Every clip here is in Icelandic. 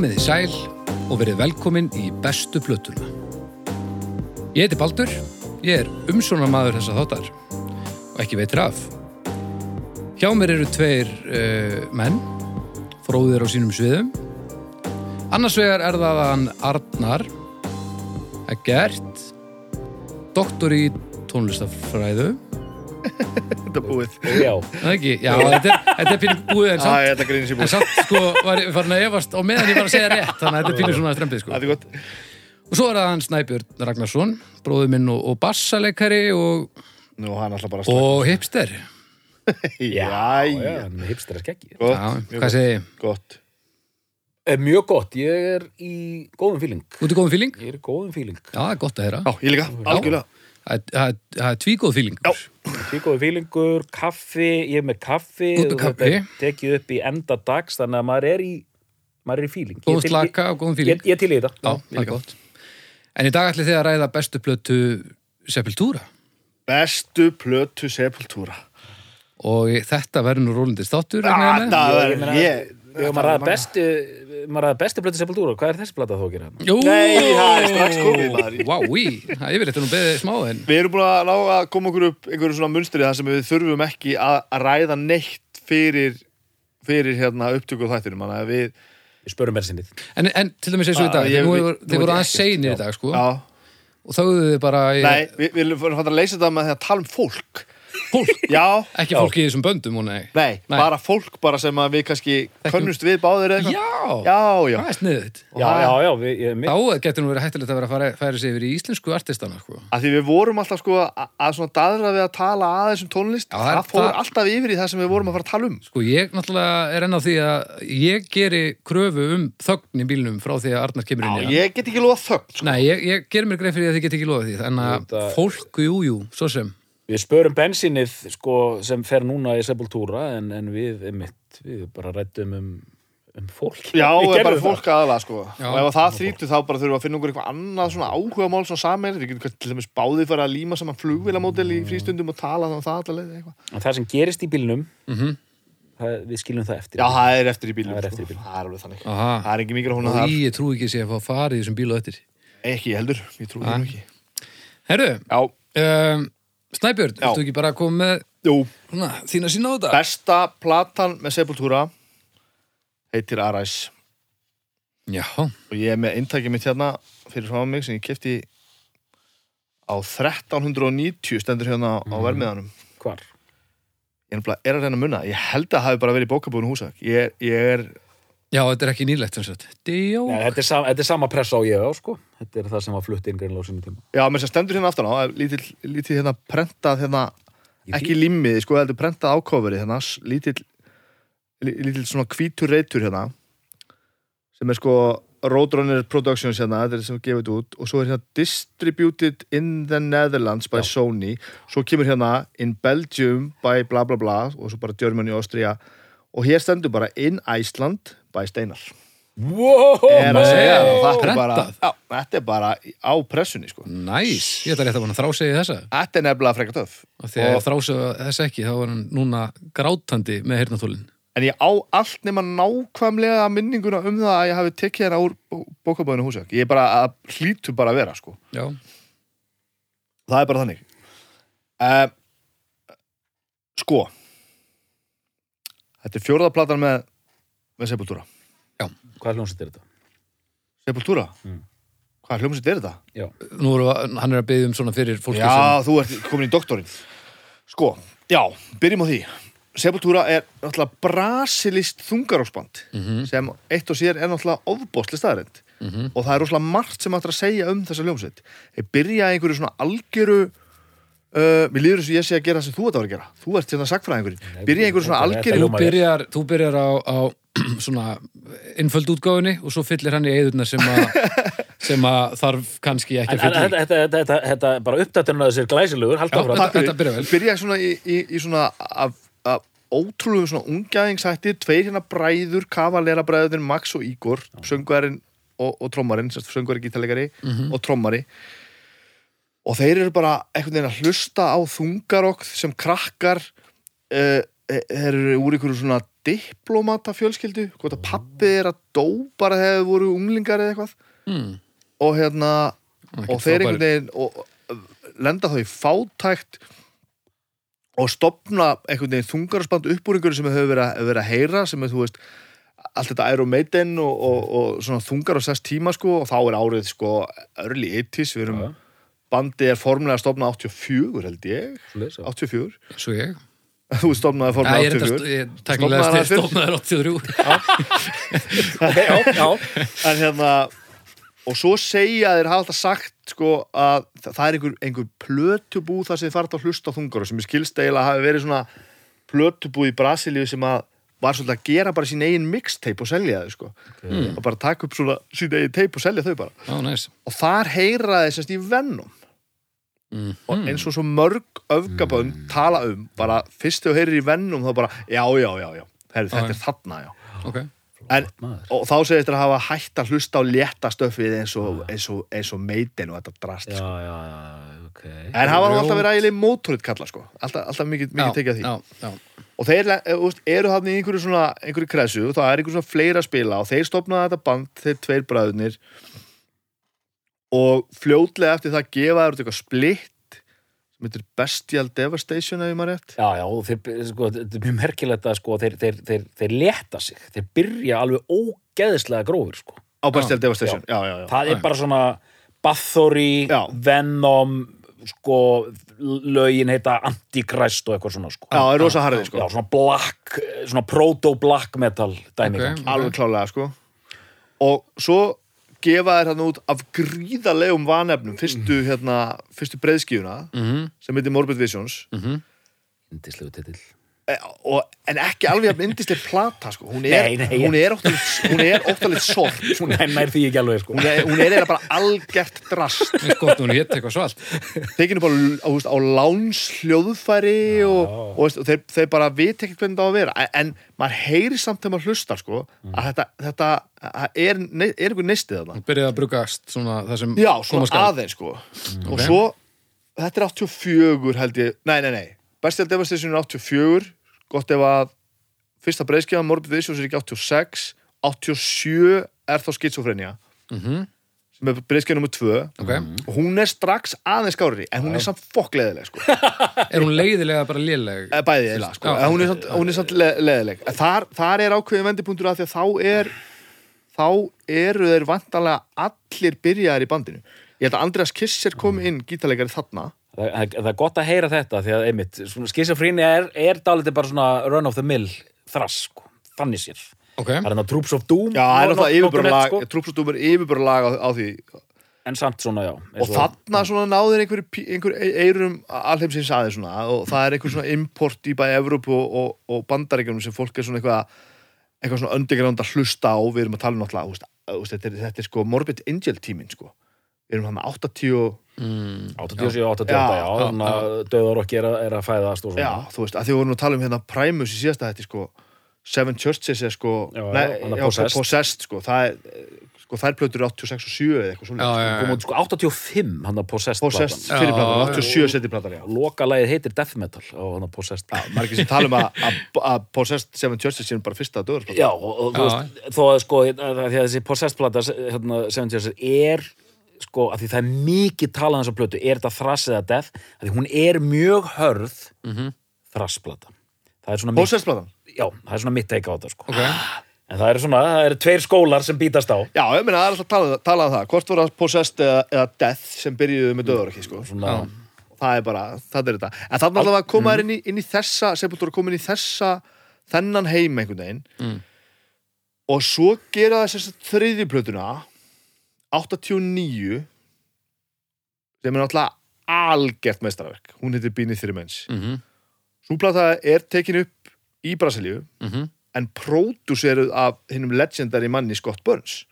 Komið í sæl og verið velkomin í bestu plötuna. Ég heiti Baldur, ég er umsjónarmaður þessa þáttar og ekki veitir af. Hjá mér eru tveir uh, menn, fróðir á sínum sviðum. Annars vegar er það hann Arnar Eggert, doktor í tónlistafræðu. Þetta er búið Já, Það ekki? Já, þetta er, þetta er pínu búið en Æ, samt, þetta greinir sér en búið samt sko, var ég farin að efast á meðan ég var að segja rétt, þannig að þetta er pínu svona strempið sko. Er Og svo er það hann Snæbjörn Ragnarsson, bróður minn og, og bassaleikari og, Nú, og hipster. já, já, er hipster að skeggi hvað gott. segi ég? Gott Mjög gott, ég er í góðum fíling Út í góðum fíling? Ég er í góðum fíling Já, er gott að heyra. Já, ég líka, algjörlega Það er- tvígóð fíling. Já. Góðum fílingur, kaffi, ég er með kaffi með og kaffi. þetta tekið upp í enda dags þannig að maður er í maður er í fíling Góð slaka og góðum fíling. ég, ég er til í þetta Já, það er gott. En í dag ætli þið að ræða bestu plötu Sepultura. Bestu plötu sepultúra Og þetta verður nú rólindi státtur. Ah. Það Ég er meina, ég Við erum að ræða bestu maður ræða bestu blötu sepultúra, hvað er þessi blata þá að gera? Jú, Nei, það er strax komið, maður. Vá, í, það er yfirleitt nú beðið smá en Við erum búin að ná að koma okkur upp einhverju svona munstri þar sem við þurfum ekki að, að ræða neitt fyrir fyrir hérna upptöku og þættinum Þannig að við Við spörum mér sinnið En, en til dæmis eins og í dag, Ah, ég- þeir voru, nú þeir veit voru ég aðeins ekkert, seinir í já. dag, sko. Já, Og þáðu þið bara í nei, við, við erum fann að leysa þetta með því að tala um fólk fólk, Já, ekki fólk í þessum böndum, og nei. nei, Nei. bara fólk bara sem að við kannski könnust við báðir eða eitthvað Já, Já, já það er sniðið. Já, já, já, við, ég, Þá getur nú verið hættilegt að vera að fara, færa sig yfir í íslensku artistana, sko. að því við vorum alltaf sko að, að svona daðra við að tala aðeins um tónlist Já, það, það fór það- alltaf yfir í það sem við vorum að fara að tala um Sko, ég náttúrulega er enn á því að ég geri kröfu um þögn í bílnum frá því að Arnar kemur inn Já, ég get ekki lofa þögn sko. Nei, ég, ég að. Þannig að við spörum bensinnið sko, sem fer núna í sepultúra en, en við, einmitt, við bara rættum um, um fólk Já, Við bara það. fólk aðalega sko. Og ef það þrýtur þá bara þurfum við að finna okkur eitthvað annað svona áhugamál svona sameir við getum til dæmis báðið fyrir að líma saman flugvélamódel í frístundum og tala um það allaveg eitthvað En það sem gerist í bílnum Mm það, við skiljum það eftir Já, það er eftir í bílum Það er sko. eftir í bílnum. Það er alveg þannig Aha. Það er ekki mikil að að það ég trú ekki sé að fá farið í þessum bíl og eftir. Ekki heldur, ég trúi Snæbjörn, Já. ertu ekki bara að koma með þína sína á þetta? besta platan með Sepultura heitir Arise Já, og ég er með eintækið mitt hérna fyrir frá mig sem ég kefti á 1390 stendur hérna á Mhm. vermiðanum Hvar? ég er, að reyna að munna ég held að það hafi bara verið í bókabúinu húsak ég, ég er, já, þetta er ekki nýlegt. Díó. Nei, þetta, er þetta er sama pressa á ég á sko Þetta er það sem var flutt inn greinlega á sinni tíma já, menn sem stendur hérna aftan á er lítill, lítill hérna prentað hérna, ekki limmiði, sko, heldur prentað ákofverið hérna, s- lítill lí- lítill svona hvítur reytur hérna sem er sko Roadrunner Productions hérna, þetta er sem gefið út og svo er hérna Distributed in the Netherlands by Já. Sony svo kemur hérna In Belgium by bla bla bla og svo bara Germany, Austria og hér stendur bara In Iceland by Steinar Wow! er að segja það, þetta er bara, já, þetta er bara á pressunni sko. Næs, ég ætla rétt að vona þrásegi þessa. þetta er nefnilega frekar að Og- ef þrásegi þessa ekki, þá var hann núna grátandi með hirnatólinn. en ég á allt nema nákvæmlega minninguna um það að ég hafi tekið hérna úr bókabóðinu húsak ég er bara að hlýtu bara að vera sko. Já, það er bara þannig uh, sko þetta er fjórðaplatan með með Sepultura Hvað hljómsett er þetta? Sepultura? Mm. hvað hljómsveit er þetta? Já, nú er hann er að byggja um svona fyrir fólki Já, þú ert komin í doktorinn Sko, já, byrjum á því Sepultura er náttúrulega brasilist þungaróksband Mhm. sem eitt og sér er náttúrulega ofbóðsli staðarind Mhm. og það er rosalega margt sem ættir að segja um þessa hljómsveit Þeir byrja í einhverju svona algjöru uh, Mér líður þess að ég sé að gera það sem þú ert að vera að gera Þú ert hérna sagfræðingurinn Byrja í einhverju svona þetta- algjöru Þú hljómar vel. byrjar, þú byrjar á, á svona innföld útgáfinni og svo fyllir hann í eðurna sem, a, sem að þarf kannski ekki að fylla í. þetta, þetta, þetta, þetta bara uppdatun að þessi glæsilegur, halda Já, áfram þetta- þetta byrjar vel. Byrja svona í, í, í svona af, af ótrúlegu svona ungæðingshætti Tveir hérna bræður, kavalera bræður Max og Igor, söngvarinn og, og trommarinn, söngvari, gítalegari Mhm. og trommari og þeir eru bara einhvern veginn að hlusta á þungarokk sem krakkar uh, þeir eru úr einhverju svona diplomata fjölskyldu hvort að pappi er að dó bara þau voru unglingar eða eitthvað mm. og hérna og þeir einhvern veginn og, lenda þá í fátækt og stopna einhvern veginn þungarspand upp úr einhverju sem hefur verið, að- hefur að heyra sem er þú veist allt þetta Iron Maiden og, og, og svona þungar á sess tíma sko og þá er árið sko early 80s við erum Já. bandið er formulega stopnað 84 held ég Svoleiðis, já. 84 Svo ég þú stopnaði Já, formulega ég er þetta 84 st- teknilega Stofnaði hann fyrr? stofnaður 83 Ok, já, já. en hérna og svo segja þeir hafa alltaf sagt sko að þa- það er einhver, einhver plötubú þar sem þið farið að hlusta þungar sem ég skilst eiginlega hafi verið svona plötubú í Brasilíu sem að var svolítið að gera bara sín eigin mixtape og selja þau sko. Mm. og bara taka upp svona sín eigin tape og selja þau bara. Já, næs og þar heyra þeir semst í Venom mm. og eins og svo mörg öfgabönd tala um bara fyrst þegar þú heyrir í Venom þá bara já já já já Herri, þetta er þarna já Ok, en, og þá segir þetta að hafa hætt að hlusta á létta stöfið eins og, eins og, eins og meidin og þetta drast Já, sko. já, já, ok. en hafa Grjót. alltaf verið ægileg mótorið kalla sko. alltaf, alltaf mikið, mikið tekið að því Já, já, og þeir eh, eru hann í einhverju svona einhverju kresu og það er einhverju svona fleira að spila og þeir stopnaði þetta band, þeir tveir bræðunir og fljótlega eftir það gefa þeir út eitthvað splitt sem heitir Bestial Devastation ef ég maður rétt Já, já, og þeir, sko, þetta er mjög merkilegt að sko, þeir, þeir, þeir, þeir leta sig, þeir byrja alveg ógeðislega grófir, sko. á Bestial Devastation, já, já, já, Það Já. er bara svona Bathory, Já. Venom, sko, lögin heita Antichrist og eitthvað svona, sko. já, það er rosa harðið sko Já, svona black, svona proto-black metal dæmi. Ok. Okay. alveg klálega sko og svo gefa þær hann út af gríðarlegum vanefnum fyrstu, hérna, fyrstu breiðskífuna mhm, sem heitir Morbid Visions. Mhm. Indislegu titill. E, og, en ekki alveg jafn indislega plata sko. hún er, Nei, nei. hún er er óttalit sort sko. Hún er því ekki alveg, sko. hún er, hún er bara algert drast. Gott hún hétt eitthvað svalt. Tekin upp á, á, á láns hljóðfæri og, og, og þeir, þeir bara veit ekki hvernig það á að vera. En, maður heyri samt þegar maður hlustar sko, að þetta, þetta að er, er einhver neistið þarna. Hún byrjaði að brugast svona það sem Já, koma svona aðeins sko. Og Ok. svo, þetta er 84 held ég, nei, nei, nei. Bestial Devastation er 84 gott ef að fyrsta breyðskjafa Morbid Visions er ekki 86 87 er þá skitsofrenia Mhm, sem er breyðskjafa nummer 2 Ok, og hún er strax aðeins skári en hún er samt fokkleðileg sko. Er hún leiðilega bara léleg? Eh, bæði eða sko, Já. En hún er samt, hún er samt le leðileg En þar, þar er ákveðin vendipunktur að því að þá er þá eru þeir vantanlega allir byrjaðir í bandinu. Ég held að Andreas Kisser kom inn gítarleikari þarna Það, það, það er gott að heyra þetta því að einmitt, skisafríni er, er dálítið bara svona run of the mill þrass, sko, þannig sér. Ok, Það er hérna Troops of Doom. Já, það er náttúrulega nokkuð yfirbúrlag nefnt, sko. Trúpsastúmur yfirbúrlag á, á því En samt svona, já. og þarna svona náður einhver, einhver eirum alheimsins aðeins svona og það er einhver svona import í bæði Evrópu og, og, og bandaríkjunum sem fólk er svona eitthvað eitthvað svona underground að hlusta á við erum að tala um náttúrulega þetta, er, þetta er sko Morbid Angel tíminn sko við erum hann með 80 og, mm, 87, 88, Já, já, já, að döðarokki er, að- er að fæðast og já, svona. þú veist, að því við vorum að tala um hérna Primus í síðasta þetta sko Seven Churches er sko Já, nei, hann er já, Possessed. possessed sko, það er sko þær plötur eru 86 og 7 eða eitthvað Já, svona já, Kom já, út sko 85, hann að Possessed Possessed Já, fyrir platan, já. 87 seti platan, já Loka lagið heitir Death Metal á hann að Possessed. Já, margir sem tala um að, Possessed Seven Churches séum bara fyrsta döður Já, og, og þú Já. veist, þó að sko, að, að því að þessi Possessed plata, hérna, 70 er, sko, að því það er mikið talað um þessa plötu, er þetta thrass eða death, að því hún er mjög hörð mhm. Það er svona mitt, Possessed platan já, það er svona mitt teika á þetta, sko. ok. En það eru svona, það eru tveir skólar sem bítast á. Já, ég meina, það er alltaf talað, talað um það. Hvort voru það Possessed eða, eða Death sem byrjuðu með döður ekki, sko. Svona, það er bara, það er þetta. En þannig að koma þær inn, í- inn í þessa Sepultura koma inn í þessa þennan heim einhvern veginn. Mm. og svo gera það þess að þriðju plötuna 89 sem er náttúrulega algert meistarverk, hún heitir Beneath the Remains mhm, svo plata er tekin upp í Brasilíu mhm. en pródúseruð af hinnum legendary manni Scott Burns.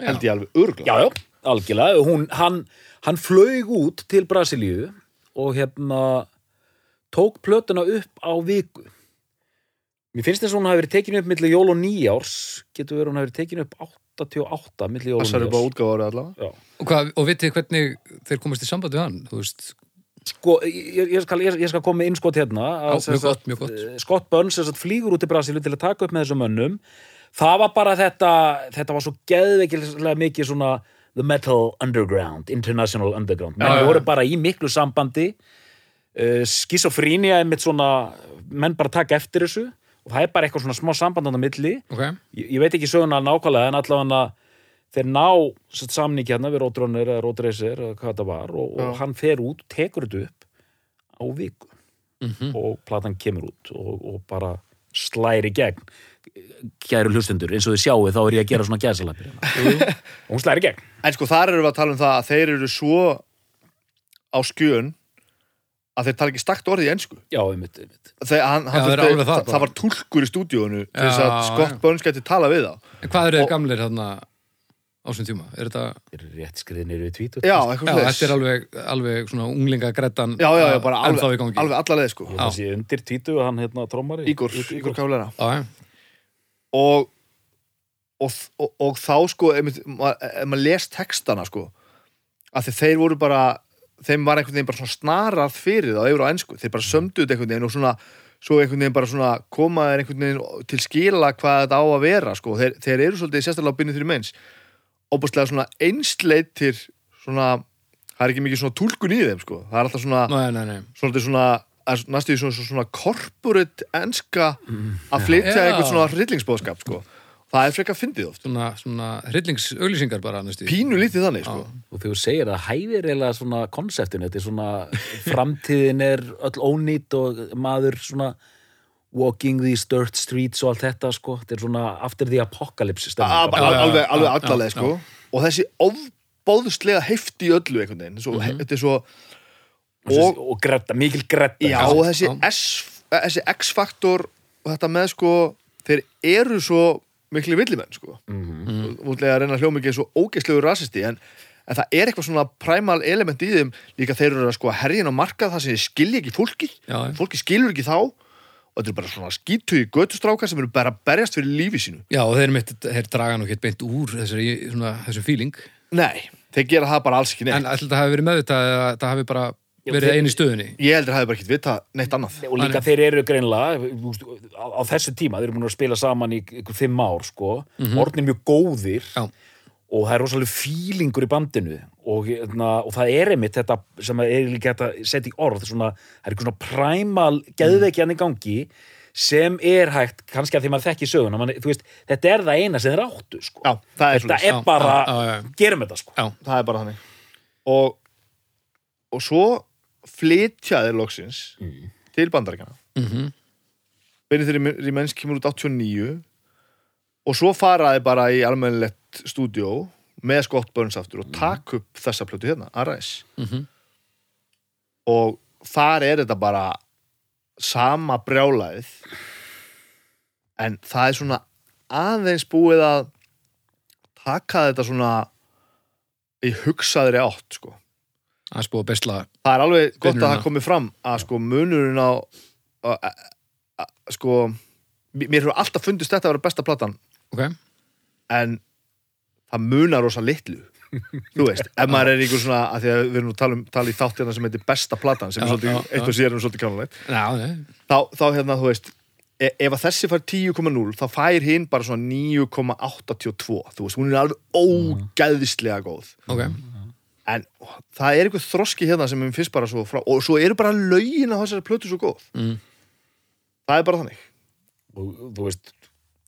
Já. held ég alveg örgla já, já, algjörlega. Hún, hann, hann flög út til Brasilíu og hérna tók plötuna upp á viku. Mér finnst þess að hún hafi verið tekin upp milli jól og nýjárs, getur verið hún hafi verið tekin upp 88 milli jól og Passar upp á nýjárs. útgáður allavega Já. Og, hvað, og vitið þið hvernig þeir komast í samband við hann? Þú veist, sko, ég, ég, skal, ég, ég skal koma með innskot hérna að Já, sem mjög sagt, gott, mjög gott. eh, Scott Burns sem sagt, flýgur út í Brasilíu til að taka upp með þessum mönnum það var bara þetta þetta var svo geðveikilega mikið svona the metal underground, international underground menn Já, já, voru já. bara í miklu sambandi uh, skisofrínia er mitt svona, menn bara taka eftir þessu og það er bara eitthvað svona smá samband á milli. Ok, ég, ég veit ekki söguna nákvæmlega en allavega þeir ná samningi hérna við Ródrónir eða Ródreisir eða hvað þetta var og, og hann fer út, tekur þetta upp á viku. Mhm. og platan kemur út og, og bara slæri gegn. Kæru hlustendur, eins og þið sjáu þá er ég að gera svona gæðsalapir og hún slæri gegn. En sko þar erum við að tala um það að þeir eru svo á skjön að þeir tala ekki stakt orðið í ensku. Já, einmitt, einmitt. þeir, hann, hann Já, þeir eru þurfti- það það, það var túlkur í stúdíónu til þess að Scott. Burns geti tala við þá. En hvað eru þið gamlir þarna á þessum tíma? Er þetta, þeir rétt skriðið niður við tvítut Já, já, eitthvað svoleiðis. þetta er alveg, alveg svona unglinga grettan já, já, já, bara alveg, alveg alla leið sko. Ég held að sé undir tvítu og hann hérna trómari Ígor, Ígor Kálera og, og, og, og þá sko ef maður, les textana sko að því þeir voru bara þeim var einhvern veginn bara svona snarað fyrir það yfir á ennsku, þeir bara sömduðu þetta einhvern veginn og svona, svo einhvern veginn bara svona koma þeir einhvern veginn til skila hvað þetta á að vera sko, þeir, þeir eru svolítið sérstaklega á byrni þrjum eins óbúslega svona einsleitir svona, það er ekki mikið svona túlkun í þeim sko, það er alltaf svona nei, nei, nei. svolítið svona næstu svona, svona, svona corporate enska að flytja Já. einhvern svona hryllingsbóðskap sko. Það er frekar fyndið oft Svona, svona hryllingsauglýsingar bara næstu pínu lítið þannig sko. og þegar þú segir að hæfir eiginlega svona konseptinu, þetta er svona framtíðin er öll ónýtt og maður svona walking these dirt streets og allt þetta sko, þetta er svona after the apocalypse já, já, alveg, já, alveg já, allaleg já, sko. og þessi ofbóðslega hefti í öllu einhvern veginn svo, Mhm. þetta er svo og, og, og gretta, mikil gretta já, og þessi, já. S, þessi X-faktor og þetta með sko þeir eru svo miklu villimenn sko. Mhm. útlega að reyna hljóma ekki svo ógeðslegu rasisti en, en það er eitthvað svona primal element í þeim. Líka þeir eru að sko herjin á markað það sem þeir skilja ekki fólki Já, fólki skilur ekki þá. Og þetta er bara svona skítugi götustrákar sem eru bara að berjast fyrir lífi sínu. Já, og þeir, mitt, þeir draga nú ekki beint úr þessari, svona, þessu feeling. Nei, þeir gera það bara alls ekki neitt. En ætli þetta hafi verið meðvitað eða það hafi bara verið einu í stöðunni? Ég heldur að það hefur bara ekki vita neitt annað. Og líka þeir eru greinlega á, á þessu tíma, þeir eru búin að spila saman í ykkur fimm ár sko, orðnir mjög góðir Já. og það er rosalega fílingur í bandinu og, hérna, og það er einmitt þetta sem er líka þetta sett í orð svona, það er eitthvað svona primal geðveikjan í gangi sem er hægt, kannski að því maður þekki söguna man, veist, þetta er það eina sem þeir áttu sko. já, er þetta svona er bara, já, já, já. gerum þetta sko. Já, það er bara þannig. Og, og svo flytja þeir loksins til bandaríkjana mhm, Benny þeirri Rimens kemur út 89 og svo fara þeir bara í almennilegt stúdíó með Scott Burns aftur og taka upp þessa plötu hérna, Arise. Mhm. Og þar er þetta bara sama brjálæðið en það er svona aðeins búið að taka þetta svona í hugsaðri átt sko. Það er spúið að besla það er alveg gott að það komi fram að sko munurinn á að, að, sko mér hefur alltaf fundist þetta að vera besta platan. Ok, en það munar rosa litlu. Þú veist, ef maður er ykkur svona að því að við erum að tala, um, tala í þátt hérna sem heitir besta platan sem er Já, svolítið, já, eitt og sér um svolítið nei þá, þá hérna, þú veist e ef að þessi fær 10,0 þá fær hinn bara svona 9,82 þú veist, hún er alveg ógæðislega góð. Ok, en það er eitthvað þroski hérna sem mér finnst bara svo frá og svo eru bara lögin á þessari plötu svo góð. Mm. það er bara þannig. Og þú veist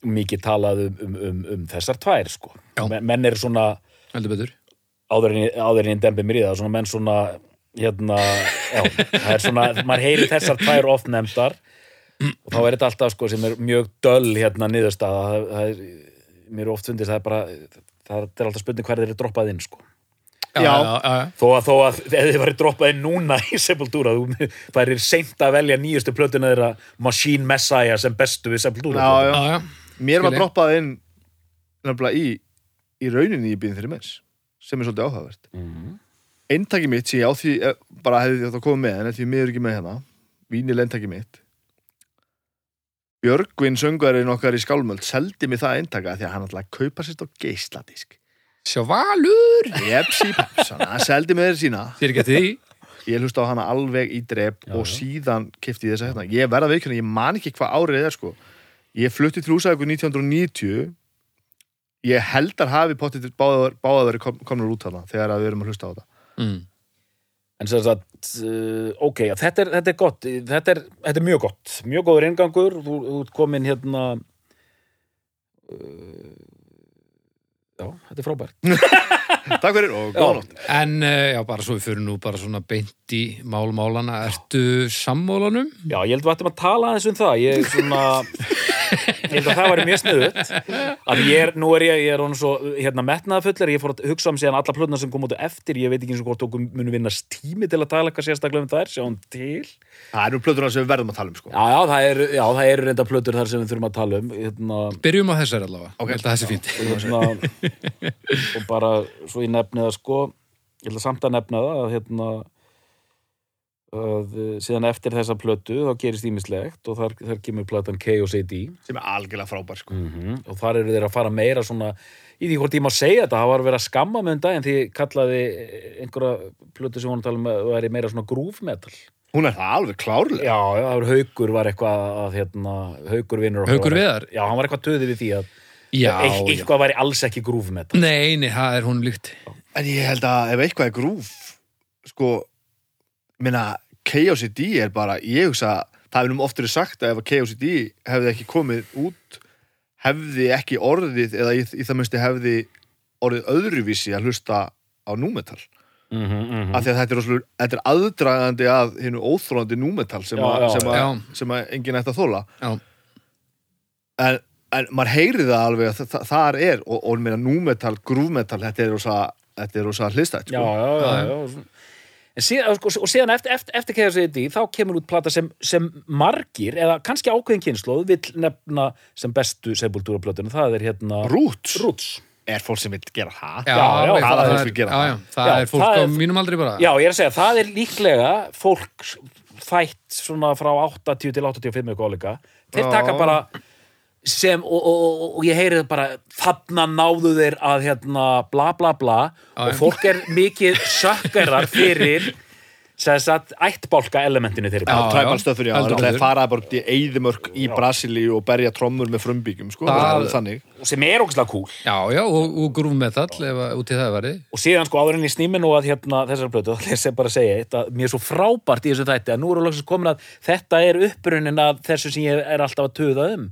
mikið talað um, um, um, um þessar tvær sko. Men, menn eru svona heldur betur. áður en, ég- áður en ég dembi mér í það svona menn svona hérna, já, það er svona, maður heyri þessar tvær oft nefndar og þá er þetta alltaf sko sem er mjög döll hérna niðurstaða. Það, það er, mér er oft fundist það er bara, það er alltaf spurning hver þeir eru droppað inn sko Já, Já. já, þó að, þó að ef þið væri droppað inn núna í Sepultura, þú væri seint að velja nýjustu plötuna þeirra Machine Messiah sem bestu við Sepultura Já, já. já, já. mér var Skilji. droppað inn nefnilega í, í rauninni í bíðin þeirri mens sem er svolítið áhugavert Mhm. eintaki mitt sem ég á því eh, bara hefði þetta komið með en því miður ekki með hérna vínil eintaki mitt Björgvin söngarinn okkar í Skálmöld seldi mig það eintaka því að hann að kaupa sérst á geisladisk Sjá valur. Jepsi hann seldi mig þeir sína. Sér ekki eftir því. Ég hlusta á hana alveg í drep Já, og síðan kefti ég þess að hérna. Ég verða veikuna, ég man ekki hvað árið er sko. Ég flutti til Húsavíkur 1990 ég held að hafi pottið báða báða verið kom, komnur út þarna þegar að við erum að hlusta á þetta. Mm. En sem sagt, uh, ok, þetta er, þetta er gott, þetta er, þetta er mjög gott, mjög góður ingangur, þú, þú ert komin hérna, uh, já, þetta er frábært. Takk fyrir og góða nótt. En uh, já, bara svo við fyrir nú bara svona beint í málmálana Ertu sammólanum? Já, ég held að við ættum að tala aðeins um það, ég er svona, ég held að það væri mjög sniðut, að ég er, nú er ég, ég er hann svo, hérna, metnaðafullir, ég fór að hugsa um síðan alla plötna sem kom út eftir, ég veit ekki eins og hvort okkur munum vinnast tími til að tala eitthvað sérstaklega um þær, sjáum til. Það eru plöturna sem við verðum að tala um sko. Já, já, það eru, já, það eru reynda plötur þar sem við þurfum að tala um, hérna, Byrjum á þessar allavega. Ok. Ég held að þessi fínt. Og, svona, og bara svo ég nefni það sko ég ætla samt að nefna það að hérna að eh, síðan eftir þessa plötu þá gerist ímislegt og þar, þar kemur platan K.O.C.D. sem er algjörlega frábær sko Mm og þar eru þeir að fara meira svona í því hvort ég má segja þetta, það var að skamma með um daginn því kallaði einhverja plötu sem hún tala um að væri meira svona groove metal Hún er það alveg klárlega Já, já, það var Haukur var eitthvað að hérna, Haukur vinnur var- Viðar? Já, hann var eitthvað töði við því að eit- já. eitthvað væri alls ekki groove metal. Nei, nei, það er hún líkt. En ég held að ef eitthvað er grúf sko minna, KOCD er bara ég hugsa, það er nú oft verið sagt að ef að KOCD hefði ekki komið út hefði ekki orðið eða í, í það minnsti hefði orðið öðruvísi að hlusta á númetal mm -hmm, af því að þetta er, rosalega- þetta er aðdragandi að hinu óþrólandi númetal sem, Já, að- já, sem, að- já. sem að enginn ætti að þóla Já, en, en maður heyri það alveg að það, þar er og, og meina númetal, grúfmetal þetta er rosa, þetta er rosa hlistætt já, sko. já, já, já. En síðan, sko, og síðan eftir, eftir, eftir KFCD þá kemur út plata sem, sem margir eða kannski ákveðin kynnslóð vill nefna sem bestu sepultúraplötuna það er hérna Roots. Roots. er fólk sem vil gera það já, já, já, það er það, er, gera já, það. já, það Já, er fólk það á er- mínum aldrei bara Já, ég er að segja, það er líklega fólk fætt svona frá 80 til 85 eitthvað líka þeir Já. taka bara sem, og, og, og, og ég heyri það bara þarna náðu þeir að hérna bla bla bla. Og fólk er mikið sökkarar fyrir sem sagt ættbálka elementinu þeirri. Já, plötu. træbalstöfur, já, það er út í eyðimörk í Brasilíu og berja trommur með frumbíkjum, sko, Það- það er þannig. Sem er ógæslega cool Já, já, og, og að út í það væri og síðan sko áður en ég snými nú að hérna þessar plötu, þá lesa ég bara að segja eitt að mér er svo frábært í þessu þætti að nú eru loksins komin að þetta er upprunin af þessu sem ég er alltaf að tuða um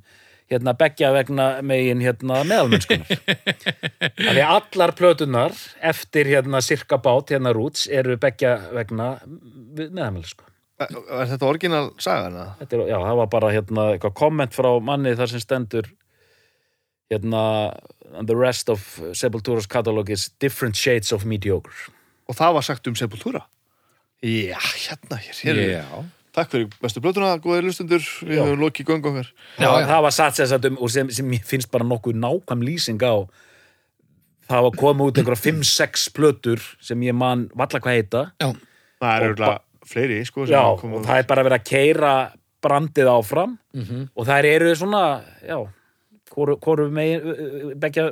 hérna beggja vegna megin hérna meðalmennskunar að því allar plötunar eftir hérna cirka bát hérna rúts eru beggja vegna meðalmennsku Er þetta orginal sagana? Þetta er, já, það var bara hérna eitthvað komment frá manni þar sem stendur hérna the rest of Sepultura's catalog is different shades of mediocre Og það var sagt um Sepultura? Já, hérna, hér, hér er Já, Takk fyrir bestu blötuna, góðir lustundur Við höfum lokið göngu okkar Já, það, já. það var satt sem, sagt um, og sem, sem ég finnst bara nokkuð nákvæm lýsing á það var komið út einhverja 5-6 plötur sem ég man valla hvað heita já, Það er Og auðvitað fleiri, sko sem já, og út. það er bara verið að keira brandið áfram Mhm. og þær eru svona já, hvoru, megin begja,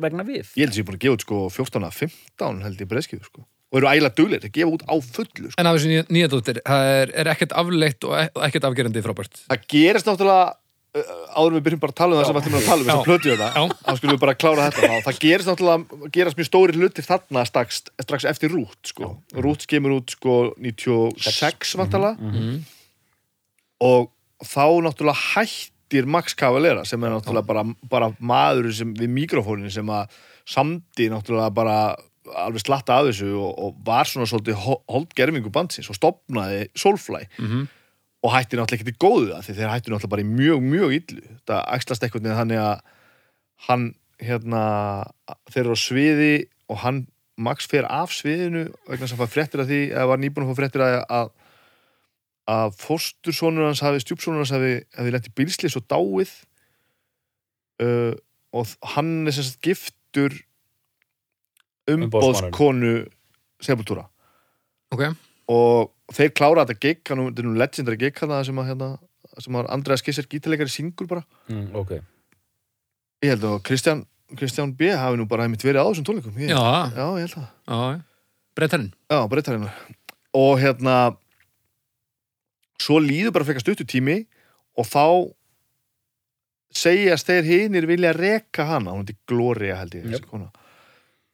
vegna við Ég held að ég er búin að gefa út sko 14 að 15 held ég breyskið sko. Og eru ægilega duglir að gefa út á fullu sko. En af þessu nýja, dóttir, það er, er ekkert afleitt og e- ekkert afgerandi frábært. Það gerist náttúrulega áður en við byrjum bara að tala um það sem við ætlum að tala um þess að plötu þetta, Já. þá skulum við bara klára þetta þá. það gerist náttúrulega, gerast mjög stóri hlutir þarna strax, strax eftir Rút sko. Rút kemur út sko 96 vantala og þá náttúrulega hættir Max Cavalera sem er náttúrulega bara, bara maður sem, við mikrofónin sem að samdi náttúrulega bara alveg slatta af þessu og, og var svona svolítið holdgerfingu bandsins og stopnaði Soulfly. Mhm. og hætti náttúrulega ekki til góðu það því þeir hættu náttúrulega bara í mjög, mjög illu. Það æxlast eitthvað neð þannig að hann hérna þeir eru á sviði og hann Max fer af sviðinu vegna hann fær fréttir af því eða var nýbúin að fá fréttir af að að fóstursonur hans hafi stjúpsonur hans hafi, hafi lent í bílslis og dáið. Uh, og hann er sem sagt giftur umbóðskonu Sepultura. Ok, og þeir klára þetta gig hann, þetta er nú legendary gig hann sem að hérna, sem að Andreas Kisser gítarleikari syngur bara. Mm, ok, ég held að Kristján, Kristján B. hafi nú bara einmitt verið á þessum tónleikum. Ég, já, já, ég held það. Já, brettarinn. já, breytarinn. Og hérna svo líður bara frekar stuttu tími og þá segjast þeir hinir vilja reka hana, hún er Gloria held ég, þessi kona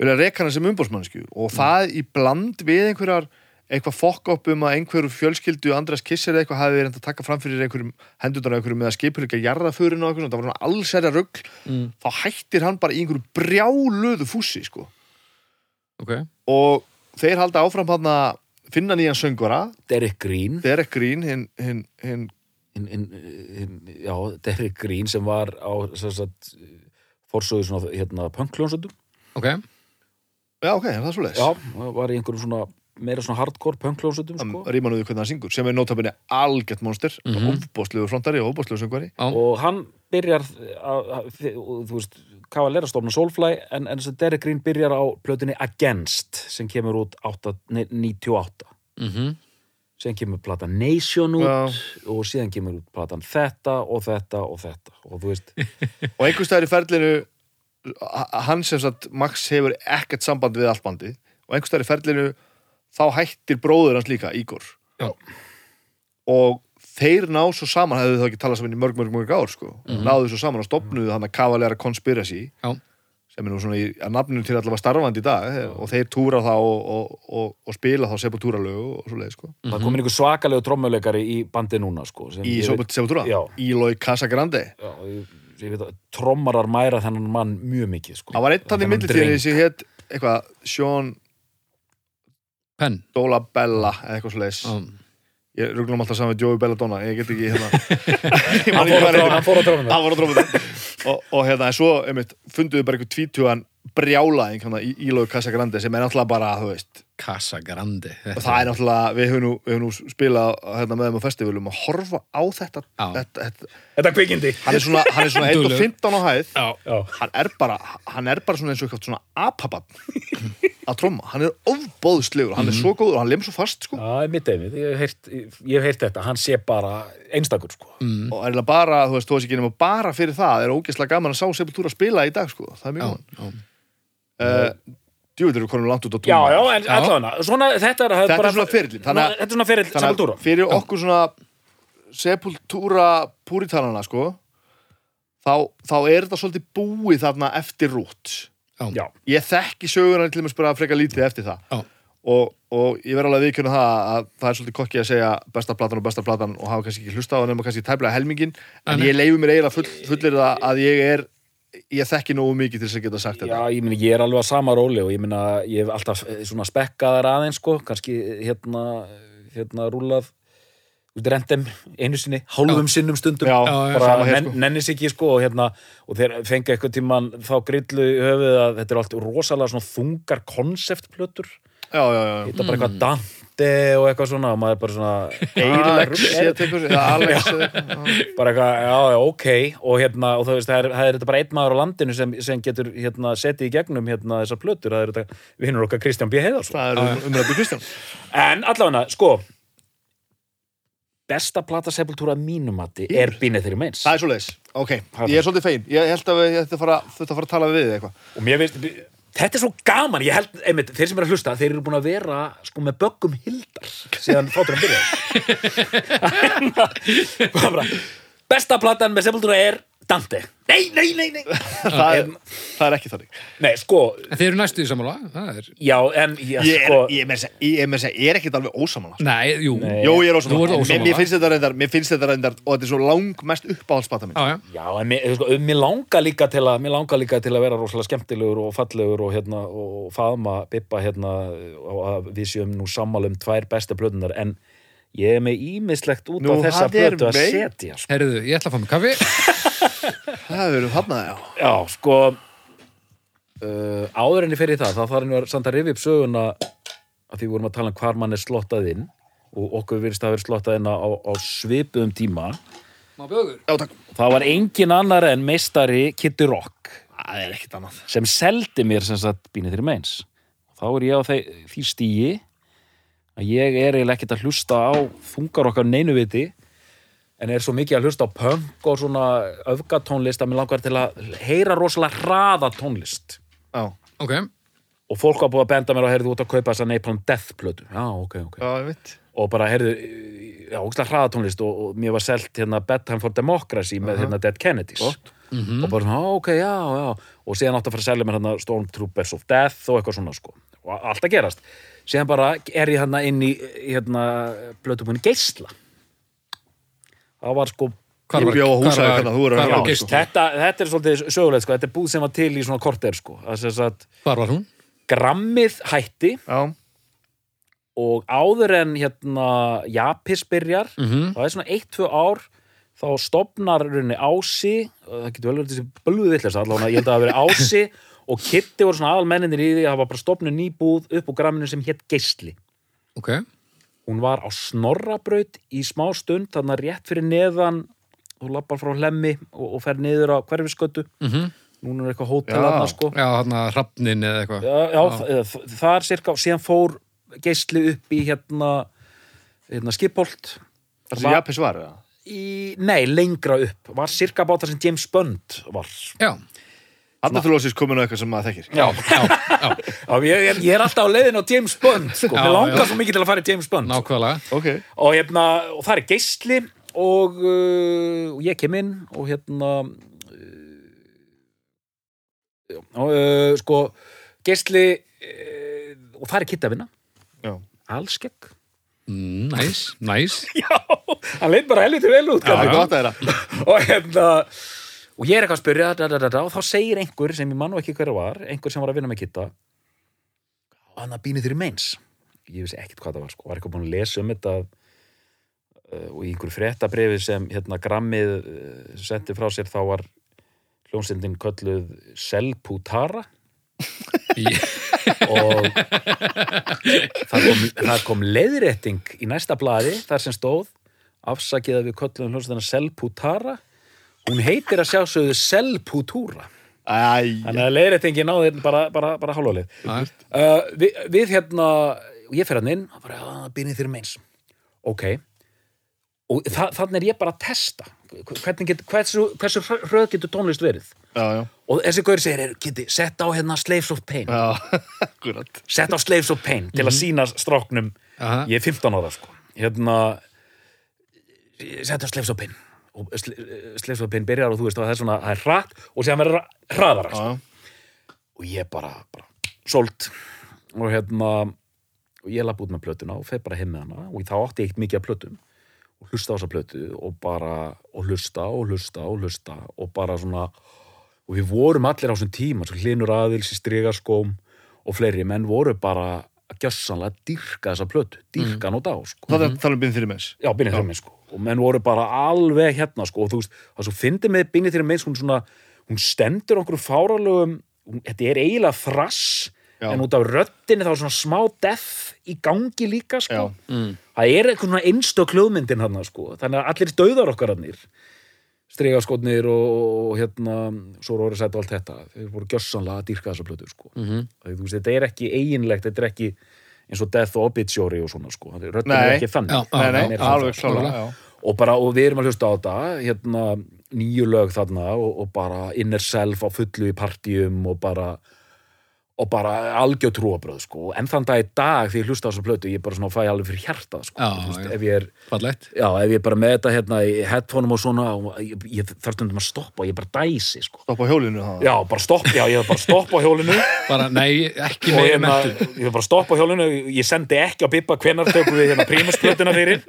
vilja reka hana sem umbóðsmannsku og það í bland við einhverjar eitthvað fokk upp um að einhverju fjölskyldu Andras Kiss eða eitthvað hafi verið að taka fram fyrir einhverjum hendurnar á einhverjum með að skipurleika jarðaförun og eitthvað, það var svona allsæra rugg Mm. þá hættir hann bara í einhverju brjáluðu fússi sko. Ok. og þeir halda áfram hann að finna nýjan söngvara Derek Green Derek Green hinn hin, hin, in, in, in, já, Derek Green sem var á svona hérna, punkljónsöndum Ok. Já ok, það er svo leis já, var í einhverjum svona meira svona hardcore punkljónsöndum sko. rímanuðu hvernig hann syngur sem er nótabinni algjört monster mm Mhm. -hmm. ofbóðslegu frontari og ofbóðslegu söngvari Já. og hann byrjar að, að, þú veist, Cavalera stofna Soulfly en, en þessi Derek Green byrjar á plötunni Against sem kemur út 8, nei, 98 Mm síðan kemur platan Nation út Já. og síðan kemur út platan þetta og þetta og þetta og þú veist, og einhvers staðar í ferlinu hann sem sagt Max hefur ekkert samband við allt bandið og einhvers staðar í ferlinu þá hættir bróður hans líka, Ígor Já. og þeir ná svo saman hefðu þá ekki talað saman í mörg, mörg, mörg ár sko. náðu svo saman og stopnuðu hann að Cavalera Conspiracy Já. sem er nú svona í, að nafninu til allavega starfandi í dag og þeir túra þá og, og, og, og spila þá Sepultura-lög og svo leið sko. það komin einhver svakalegu trommuleikari í bandi núna sko, í Sepultura, Já. Eloy Casagrande já, ég veit að trommarar mæra þennan mann mjög mikið sko. það var einn þannig Þennan millitíðinni dreng. sem hétt eitthvað Sean Penn. Dola Bella eða eitthvað svo leiðis Já. ég rugglum alltaf saman við Joey Belladonna ég get ekki hérna hann fór drópa þetta og, og hérna, en svo, einmitt, funduðu bara eitthvað tvítugan brjálaðing hérna, í Ílóðu Casagrande sem er náttúrulega bara, þú veist Casa Grande. og það er náttúrulega, við höfum nú, við höfum nú spilað hérna, með þeim á festivalum og horfa á þetta, Já. þetta, þetta þetta kvikindi hann er svona, hann er svona 1.15 á hæð Já. já, hann er bara, hann er bara svona eins og eitthvað svona apabann að tromma, hann er ofbóðslegur, hann er svo góður og hann lem svo fast sko er mitt einmitt ég hef heyrt, ég hef heyrt þetta, hann sé bara einstakur sko. Mm. og er eiginlega bara, þú veist, þú veist ekki nema bara fyrir það er ógeðslega gaman að sá Sepultura spila í dag sko, það er Já. mjög gaman Já. djúvill eru konum langt út á já, túnma já, en Já. allavega svona, þetta er, það Þetta er bara, svona þannig að- þetta er svona Sepultura að fyrir okkur svona Sepultura púritanana sko þá, þá er þetta svolítið búið þarna eftir rút já, ég þekki söguna til þess bara frekar lítið eftir það. Já. og, og ég verð alveg að viðkjöna það að það er svolítið kokki að segja besta platan og besta platan og hafa kannski ekki hlusta á það nema kannski tæplega helmingin en ég leifu mér eiginlega full, fullir það að ég er ég þekki nógu mikið til þess að geta sagt já, þetta ég meina, ég er alveg að sama róli og ég meina, ég hef alltaf eh, svona spekkaðar aðeins, sko, kannski hérna, hérna rúlað út rendem einu sinni, hálfum sinnum stundum. Já, já, bara sama hér, nenn, sko. nennis ekki sko og hérna og þeir fengi eitthvað tíman þá grillu í höfuð að þetta er allt rosalega svona þungar konceptplötur já, já, já, þetta er bara eitthvað Dante og eitthvað svona og maður er bara svona Eilex, Ah, já. bara eitthvað, já, já, ok. Og hérna, og veist, það, er, það er þetta bara einn maður á landinu sem, sem getur hérna setið í gegnum hérna þessar plötur, það er þetta vinnur okkar Kristján B. Heiðarsson. Það er um, en allavega, sko besta plata sepultúra mínumati er Bínið þeirri meins það er svo leiðis, ok, ég er svolítið fein ég held að við- ætti að fara, þetta að fara að tala við eitthvað. Og mér veist, þetta er svo gaman ég held, einmitt, þeir sem eru að hlusta þeir eru búin að vera sko með böggum hildar síðan þáttur hann byrjaði besta platan með sepultúra er Dante nei, nei, nei, nei það er, það er ekki þannig nei, sko, En þeir eru næstu í. Það er... já, en já, ég er, sko, ég er, þess að- ég er, með þess að- ég er ekkert alveg ósamanlega Nei, jú. Nei. Jó, ég er Þú ert ósamanlega ósammála. mér, mér finnst þetta reyndar, mér finnst þetta reyndar og þetta er svo lang mest uppáhaldsplata minn Já, já. já, en mér, sko, mér langar líka til að mér langar líka til að vera rosalega skemmtilegur og fallegur og hérna, og faðma Bibba hérna, og að við séum nú sammála um tvær bestu plötunar en ég er með ímislegt út Nú, á þessa plötu að setja sko. Herðu, ég ætla að fá mig kaffi. það verður þarna, já. Já, sko uh, áður en ég fer í það, þá þarf að samt að rifja upp söguna að því við vorum að tala um hvar mann er slottað inn og okkur virðist að vera slottað inn á, á svipuðum tíma. Má bjóður. já, takk, það var engin annar en meistari Kitty Rock. Það er ekkert annað. Sem seldi mér sem sagt bínið þér meins þá er ég á því stíi að ég er eiginlega ekkert að hlusta á þungar okkar neinu viti en er svo mikið að hlusta á punk og svona öfgatónlist að mér langar til að heyra rosalega hraða tónlist. Ok. já, og fólk var búið að benda mér og heyrðu út að kaupa þessa Napalm Death plötu. Já, ok, ok. Já, ég veit og bara heyrðu, já, ógstlega hraðatónlist og, og mér var selt hérna Bedtime for Democracy með hérna Dead Kennedys. Gott. og bara svona, "Á, ok, já, já. Og síðan átti að fara að selja mér hérna Stormtroopers of Death og eitthvað svona sko. Og allt að gerast. Síðan bara er ég hérna inn í hérna Geisla það var sko Hvar var- á hvar Húsavík var- þarna, þú verður að hvar var á, Geisli? þetta, þetta er svolítið sögulegt sko, þetta er búð sem var til í svona korter sko það sem sagt, Hvar var hún? grammið hætti Já, og áður en hérna Japis byrjar Mhm. það er svona eitt, tvö ár þá stopnar rauninni Ási það getur vel verið þessi bölguð vitleisa allavega, ég held að það hafi verið Ási og Kitty voru svona aðalmenninir í því að það var bara stopnu nýbúð upp á gramminu sem hétt Geisli Ok. Hún var á Snorrabraut í smá stund þannig að rétt fyrir neðan. Þú lappar frá hlemmi og, og fer niður á hverfiskötu Mm núna er eitthvað hótel þarna sko. Já, þarna hrafnin eða eitthvað. já, já, já. það er cirka síðan fór Geisli upp í hérna, hérna Skipholt. Þessi Japis var það í, nei, lengra upp. Var cirka bát það sem James Bond var. Já, Lósist komin á eitthvað sem maður þekkir já, já, já, já ég, ég, ég er alltaf á leiðin á James Bond sko. Já, mér langar já. svo mikið til að fara í James Bond nákvæmlega. Ok, og, hérna, og það er Geisli og, uh, og ég kem inn og hérna uh, og, uh, sko Geisli uh, og það er kitt að vinna já allskegg Næs, næs. já, hann leit bara helviti vel út Það kallinn. er gott að þeirra og hérna og ég er eitthvað að spyrja da, da, da, og þá segir einhver sem ég mann og ekki hver var einhver sem var að vinna með kitta hann að býni þér í meins. Ég vissi ekkert hvað það var sko, var eitthvað búin að lesa um þetta uh, og í einhverju fréttabrifi sem hérna grammið uh, sendi frá sér þá var hljónsendin kölluð Selputara. Og það kom, kom leiðrétting í næsta blaði þar sem stóð afsakið að við köllum hljómsveitina Selputara hún heitir að sjálfsögðu Selputúra þannig að leiðréttingin náði bara, bara, bara hálfálið Já. uh, við, við hérna ég fer hann inn og bara, að byrnið þér meins ok. Og þa þannig er ég bara að testa. Hvernig get, hversu, hversu hröð getur tónlist verið? Já, já. Og þessi gaur segir, er, geti, sett á hérna Slaves of Pain. Sett á Slaves of Pain til að sína stráknum. Aha. ég er 15 ára sko. Hérna sett á Slaves of Pain og Sl- Slaves of Pain byrjar og þú veist að það er svona það er hratt og séðan verður það hraðara sko. Og ég bara, bara solt og hérna og ég lapp út með plötuna og fer bara heim með hana og þá átti ég eitt mikið af plötum og hlusta á þessa plötu og bara og hlusta og hlusta og hlusta og bara svona og við vorum allir á þessum tíma svo hlinur aðils í strigaskóm og fleiri menn voru bara að gjössanlega dýrka þessa plötu dýrka mm. á dag sko. það er talað um byrðin fyrir mens Já, Binni þeirra minn sko og menn voru bara alveg hérna sko og þú veist, það svo fyndi með Binni þeirra minn hún svona, hún stendur okkur fáralögum hún, þetta er eiginlega þrass Já. en út af röddinni þá er svona smá death í gangi líka sko. Mm. það er eitthvað svona einstök hljóðmyndin hann sko þannig að allir döðar okkar hannir stregaskotnir og, og hérna svo voru sætt og allt þetta þeir voru gjössanlega að dýrka þessa plötu sko Mhm. það, veist, þetta er ekki eiginlegt, þetta er ekki eins og Death og Obituary og svona sko röddin er ekki þannig Já, já, Nei, nei, alveg klála já. Og bara, og við erum að hlusta á þetta hérna, nýju lög þarna og, og bara inner self á fullu í partíum og bara og bara algjör trúabröð sko. en þann dag í dag því ég hlusta á þessa plötu ég bara svona fæ alveg fyrir hjartað sko. Já, Þú veist, já. ef ég er já, ef ég er bara með þetta hérna í headphoneum og svona og ég, ég þarf stundum að stoppa og ég bara dæsi sko. Stopp á hjólinu það já, bara stoppa, já, ég er bara að stoppa á hjólinu Bara, nei, ekki og meira hérna, ég er bara að stoppa á hjólinu ég sendi ekki á Bibba hvenar tökum við hérna prímusplötuna fyrir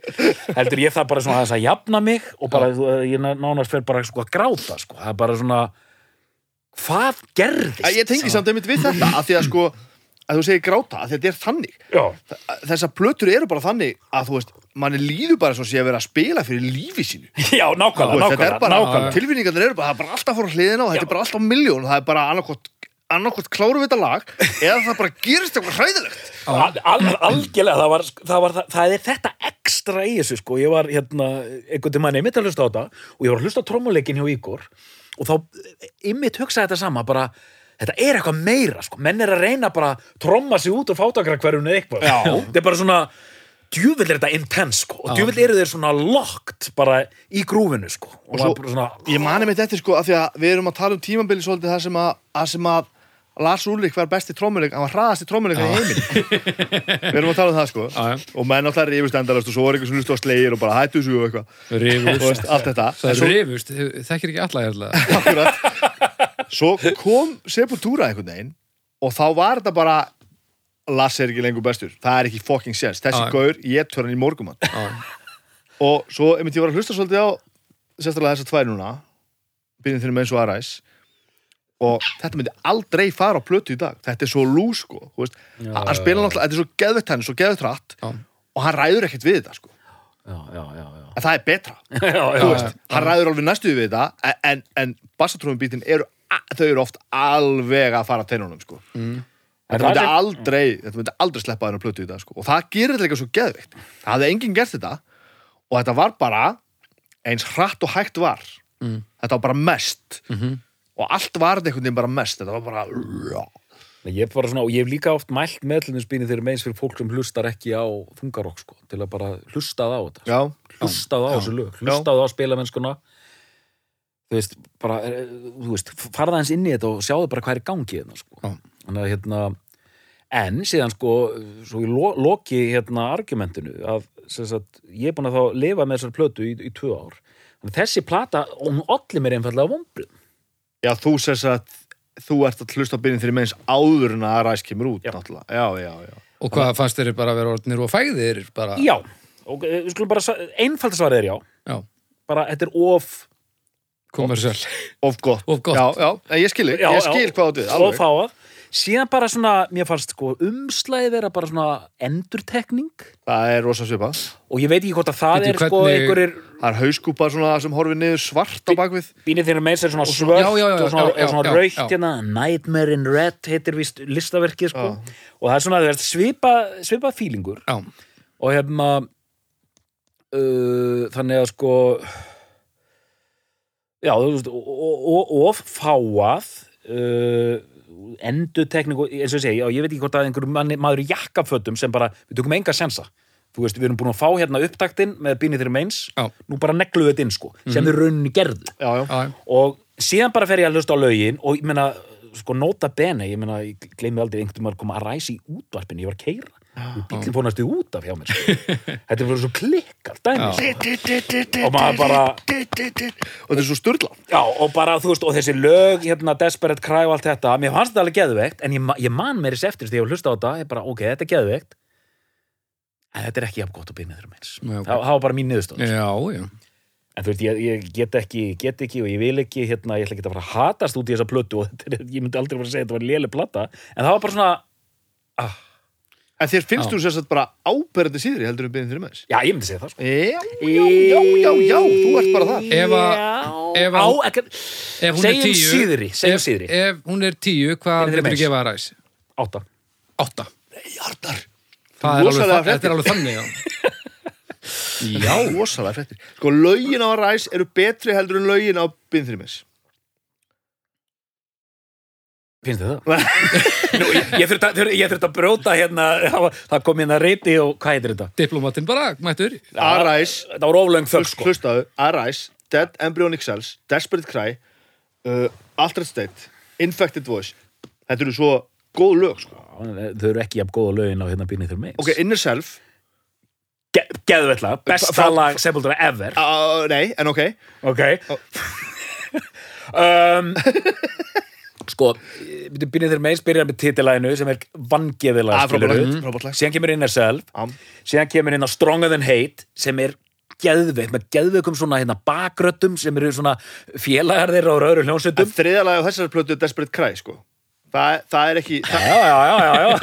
heldur ég það bara svona aðeins að jafna mig og bara, þú- ég nánast fer bara sko að gráta sko, það er bara svona hvað gerðist? Æ, Ég tengi samt einmitt við þetta að því að sko að þú segir gráta, að þetta er þannig. Já, þessar plötur eru bara þannig að þú veist, manni líður bara svo sé að vera að spila fyrir lífi sínu. Já, nákvæmlega, er nákvæmlega, tilfinningarnir eru bara, það er bara alltaf að fóra hliðina og þetta er bara alltaf miljón og það er bara annarkot annarkot kláru við þetta lag eða það bara gerist eitthvað hræðilegt. Al, al, algjörlega, það var, það var það, það er þetta ekstra í þessu sko, ég var hérna, einhvern veginn manni einmitt að hlusta á þetta og ég var að hlusta á trommuleikin hjá Ígor og þá einmitt hugsaði þetta sama bara, þetta er eitthvað meira sko, menn er að reyna bara að tromma sig út úr fátakrakverjunu eða eitthvað, þetta er bara svona djúvill er þetta intense sko, og djúvill eru þeir svona locked bara í grúfinu sko, og, svo- og bara svona ég mani mitt eftir sko að því að við erum að tala um tímabili svolítið það sem að, að, sem að Lars Ulrik var besti trómuleik hann var hraðasti trómuleik í heiminum við erum að tala um það sko. Já, já. og menn alltaf rifust endalast og svo var eitthvað sem hlustu á slegir og bara hættu og eitthvað. Rifust. allt þetta. Svo, rifust, þekkir ekki alla hérna. akkurat, svo kom Sepultura einhvern veginn og þá var þetta bara Lars er ekki lengur bestur, það er ekki fucking sense þessi já. gaur, ég tör hann í morgumann og svo, einmitt ég var að hlusta svolítið á sérstaklega þessar tvær núna. Byrjum þínum eins og aðræs og þetta myndi aldrei fara á plötu í dag. Þetta er svo lú sko hann spila náttúrulega, þetta er svo geðvett henni svo geðvett Já. og hann ræður ekkert við þetta sko. Já, já, já, já. en það er betra, þú veist hann ræður alveg næstu við þetta en, en, eru þau eru oft alveg að fara teinunum sko. Mm. þetta myndi aldrei þetta myndi aldrei sleppa henni á plötu í dag sko. Og það gerir þetta líka svo geðveikt. Það hafði enginn gert þetta. Og þetta var bara eins hratt og hægt var. Mm. þetta var bara mest. Mhm. Og allt var þetta einhvern veginn bara mest. Þetta var bara Ég, bara svona, ég hef líka oft mælt meðlunum þegar meins fyrir fólk sem hlustar ekki á þungarokk sko, til að bara hlustað á þetta já, hlustað á Já. þessu lög, hlustað á spilamennskuna þú veist, bara eh, þú veist, farða eins inn í þetta og sjáðu bara hvað er í gangi hérna, sko. Að hérna en síðan sko, svo ég lo, loki hérna argumentinu að sagt, ég er búin að þá lifa með þessar plötu í, í tvö ár. Þessi plata, hún olli mér einfallega vombrið já, þú sess að þú ert að hlusta á byrjun þegar meins áður en að ræs kemur út Já. náttúrulega. já, já, já Og hvað fannst þeir bara að vera orðnir og fæðir? Bara, já, og eh, við skulum bara einfalda er já, Já, bara þetta er of kommersial. of gott, Of gott. Já, já, ég skil, ég skil hvað áttu og fáað síðan bara svona, mér fannst sko umslæði vera bara svona endurtekning. Það er rosa svipað. Og ég veit ekki hvort að það er sko einhverjir það er hauskúpa svona sem horfið niður svart á bakvið bínir þeirra meins er svona svo- svört já, já, já, og svona, já, já, og svona raukt hérna. Nightmare in Red heitir vist listaverkið sko. Og það er svona veist, svipa, svipa fílingur og hérna uh, þannig að sko já, þú veist og, og, og, og fáað uh, endurtekning og eins og ég segi, já, ég veit ekki hvort að einhver manni, maður í jakkafötum sem bara, við tökum enga sensa. Þú veist, við erum búin að fá hérna upptaktinn með bínið þeirra meins, nú bara negluðu þetta inn sko, sem við rauninni gerðu já, já, já, og síðan bara fer ég að hlusta á lögin og ég meina, sko nota bene ég meina, ég gleymi aldrei einhvern veginn að koma að ræsa í útvarpinu, ég var að keira bílinn fór næstu út af hjá mér sko. þetta er fyrir svo klikkar dæmi sko. og maður bara og þetta er svo sturla. Já, og bara, þú veist, og þessi lög hérna, Desperate Cry og allt þetta, mér fannst þetta alveg geðveikt en ég, ég man mér þess eftir því að ég hlusta á þetta ég bara, ok, þetta er geðveikt. En þetta er ekki jafn gott að byrja þér meins Já, ok. það, var bara mín niðurstöð já, já. En þú veist, ég, ég get ekki, get ekki og ég vil ekki, hérna, ég ætla ekki að fara að hatast út í þessa plötu og ég myndi aldrei fara að segja að þetta var plata, en þér finnst þú sérst bara áberandi síðri heldur um byrjun þeirra meins já, ég myndi segja það, sko. já, já, já, já, já, þú ert bara það Ef að- ef á, að- ekki, Ef hún er segjum tíu síðri, segjum ef, síðri, Ef hún er tíu, hvað myndir meins. gefa að ræs? átta. Átta. nei, Arnar, Það er alveg, þetta er alveg þannig, já. já, rosalega fréttir sko, lögin á ræs eru betri heldur en lögin á byrjun þeirra meins Finnst þið það? Nú, ég, ég þurfti að, ég þurfti að brjóta hérna, það það kom hérna reyti og hvað heitir þetta? Diplomatinn bara, mættur. Arise, Þetta var oflöng þögg, sko. hlustaðu Arise, Dead Embryonic Cells Desperate Cry uh, Altered State, Infected Voice þetta eru svo góð lög sko. Þau eru ekki jafn góða lögin á hérna býnið þér meins. ok, Inner Self Ge Geðveitlega, besta lag Sepultura ever. uh, nei, en ok Ok um, Sko Byrnið þeir meins byrjar með titilæginu sem er vangeðilega Ah. Síðan kemur Inner Self Já. Síðan kemur hérna Stronger Than Hate sem er geðveikt með geðveikum svona hérna bakröttum sem eru svona félagar þeirra og öðru en hljónsutum þriðalega á þessari plötu er Desperate Cry sko. Það, það er ekki það, Já, já, já, já, já.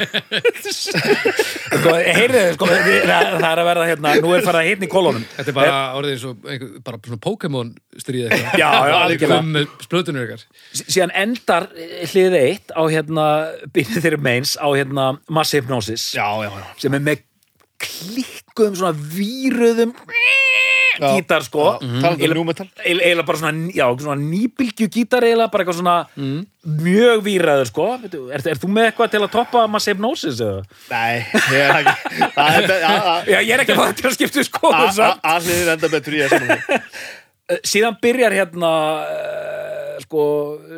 sko, heyrðu, sko, það, er að verða hérna, nú er farið að hitna í kolonum. Þetta er bara orðið eins og einhver, bara svona Pokémon stríð eitthvað. Já, já, algjörlega. Kom með splötunur ykkar. Síðan endar hlið eitt á hérna byrnið þeirri meins á hérna Mass Hypnosis já, já, já. sem er með klikkuðum svona víruðum gítar sko. Talandi um new metal. Eil- eiginlega bara svona, já, svona nýbylgju gítar eiginlega bara eitthvað svona Mm. mjög víraður sko. Er, er, er þú með eitthvað til að toppa Mass Hypnosis eða? nei, ég er ekki. Það er be- já, ég er ekki að fá til að skipta sko að- að- allir enda betur í þessum síðan byrjar hérna uh, sko,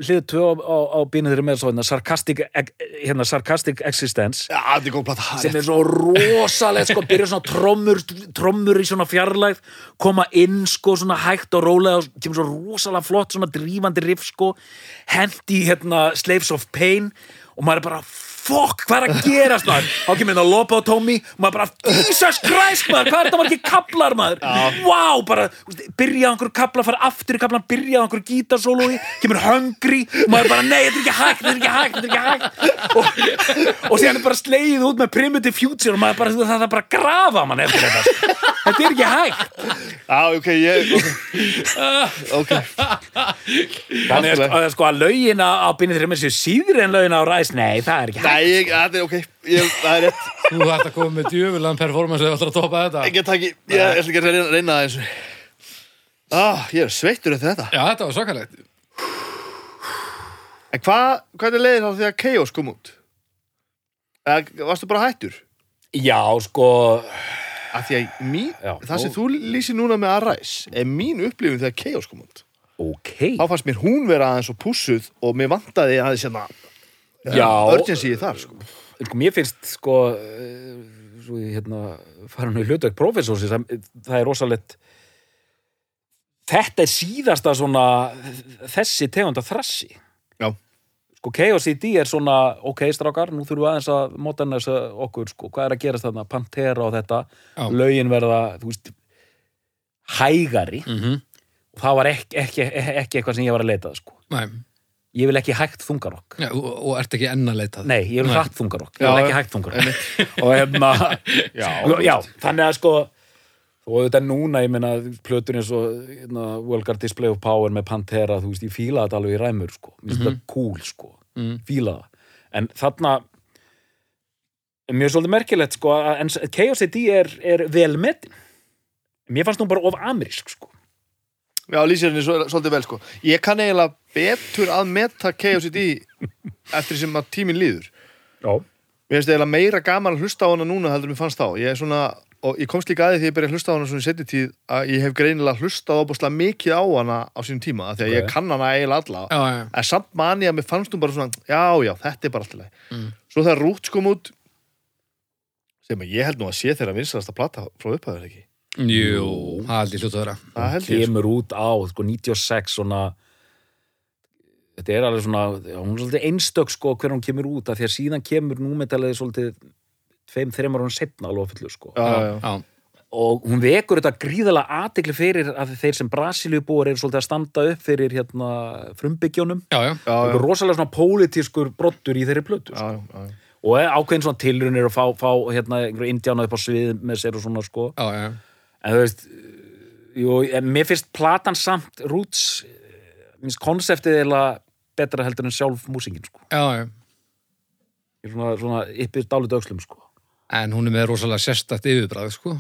hlið tvö á, á, á þeirri með svo hérna sarcastic, ex- hérna, sarcastic existence. Þetta er sem er svo rosalegt sko, byrja svona trommur, trommur í svona fjarlægð koma inn sko svona hægt og rólega og kemur svo rosalega flott svona drífandi riff sko hendi hérna Slaves of Pain og maður er bara fokk, hvað er að gerast maður? Þá kemur hérna Lopa og Tommy og maður bara, Jesus Christ maður, hvað er þetta margir kaplar maður? Wow, bara, þú veist, byrja á einhverju kapla fara aftur í kaplan, byrja á einhverju gítarsólói kemur Hungry maður bara, nei, þetta er ekki hægt, þetta er ekki hægt, þetta er ekki hægt. Og, og síðan er bara slegið út með Primitive Future og maður bara, það er bara að grafa mann eftir þetta. Þetta er ekki hægt. Já, ok, ég Ok, þannig að sko, sko að lögin á á með sér síður en lögin á ræs, nei, það er ekki hægt nei, ég, þetta er ok ég, Það er rétt Þú þarft að koma með djöfulegan performance eða ætlar að toppa þetta. Ég get ekki, ég ég ætla ekki að reyna, reyna það eins og ah, Ég er sveittur eftir þetta Já, þetta var svakalegt. En hvað, hvað er leiðin þá þegar Chaos kom út? Eða varstu bara hættur? já, sko, Af því að mín, Já, það sem nú- þú lýsir núna með Arise er mín upplifun þegar Chaos kom út ok Þá fannst mér hún vera aðeins og pussuð og mér vantaði aðeins hérna Já. Urgency þar sko. sko, mér finnst sko eh, svo ég hérna fara nú í hlutverk prófessorsi það, það er rosalegt þetta er síðasta svona þessi tegunda þrassi Já. sko KOCD er svona ok strákar, nú þurfum við aðeins að modernisa okkur, sko, hvað er að gerast þarna Pantera og þetta, Já. lögin verða þú veist hægari Mm -hmm. og það var ekki, ekki, ekki eitthvað sem ég var að leita að, sko. Nei, ég vil ekki hægt þungarokk. Já, og, og ert ekki enn að leita það. Nei, ég vil Nei. hratt þungarokk, ég vil já. ekki hægt þungarokk. Og hérna Já, já, þannig að sko og þetta núna, ég meina plötur eins og hérna, World Display of Power með Pantera, þú veist, ég fíla þetta alveg í ræmur sko, mér finnst þetta cool sko. Mm. fíla það, en þarna mjög svolítið merkilegt sko, að- en KOCD er, er vel metin. Mér fannst nú bara of amerísk sko Já, lýsir henni svo- svolítið vel sko. Ég kann eiginlega betur að meta KOCD eftir sem að tíminn líður. Já, Mér finnst eiginlega meira gaman að hlusta á hana núna heldur en mér fannst þá. Ég er svona, og ég komst líka að því því ég byrja að hlusta á hana svona í setni tíð að ég hef greinilega hlustað óbúslega mikið á hana á sínum tíma af því að Ok. ég kann hana eiginlega alla. Já, já. en samt mani að mér fannst hún bara svona já, já, þetta er bara alltaf Mm. Svo þegar Rúts kom út sem að ég held nú að sé þeirra vinsalasta plata frá upphæður ekki Jú, það er aldrei hljótt að vera. Það held ég sko. kemur út á sko, 96 svona þetta er alveg svona já, hún er svolítið einstök sko hver hún kemur út af því að síðan kemur númetalið svolítið tveim, þreymar hún setna alveg fullu sko Já, já, já. og hún vekur þetta gríðalega aðtikli fyrir að þeir sem Brasilíu búar eru svolítið að standa upp fyrir hérna frumbyggjónum Já, já. já, og rosalega svona pólitískur brottur í þeirri plötu sko. já, já, já. og ákveðin svona tilrunir að fá, fá hérna einhverju indjána upp á svið með sér og svona sko Já, já. En þú veist jú, en mér finnst platan samt roots minnst konseptið eða betra heldur en sjálf músingin sko. Já, já. Ég er svona, svona yppir dálit öxlum sko. En hún er með rosalega sérstætt yfirbræð, sko.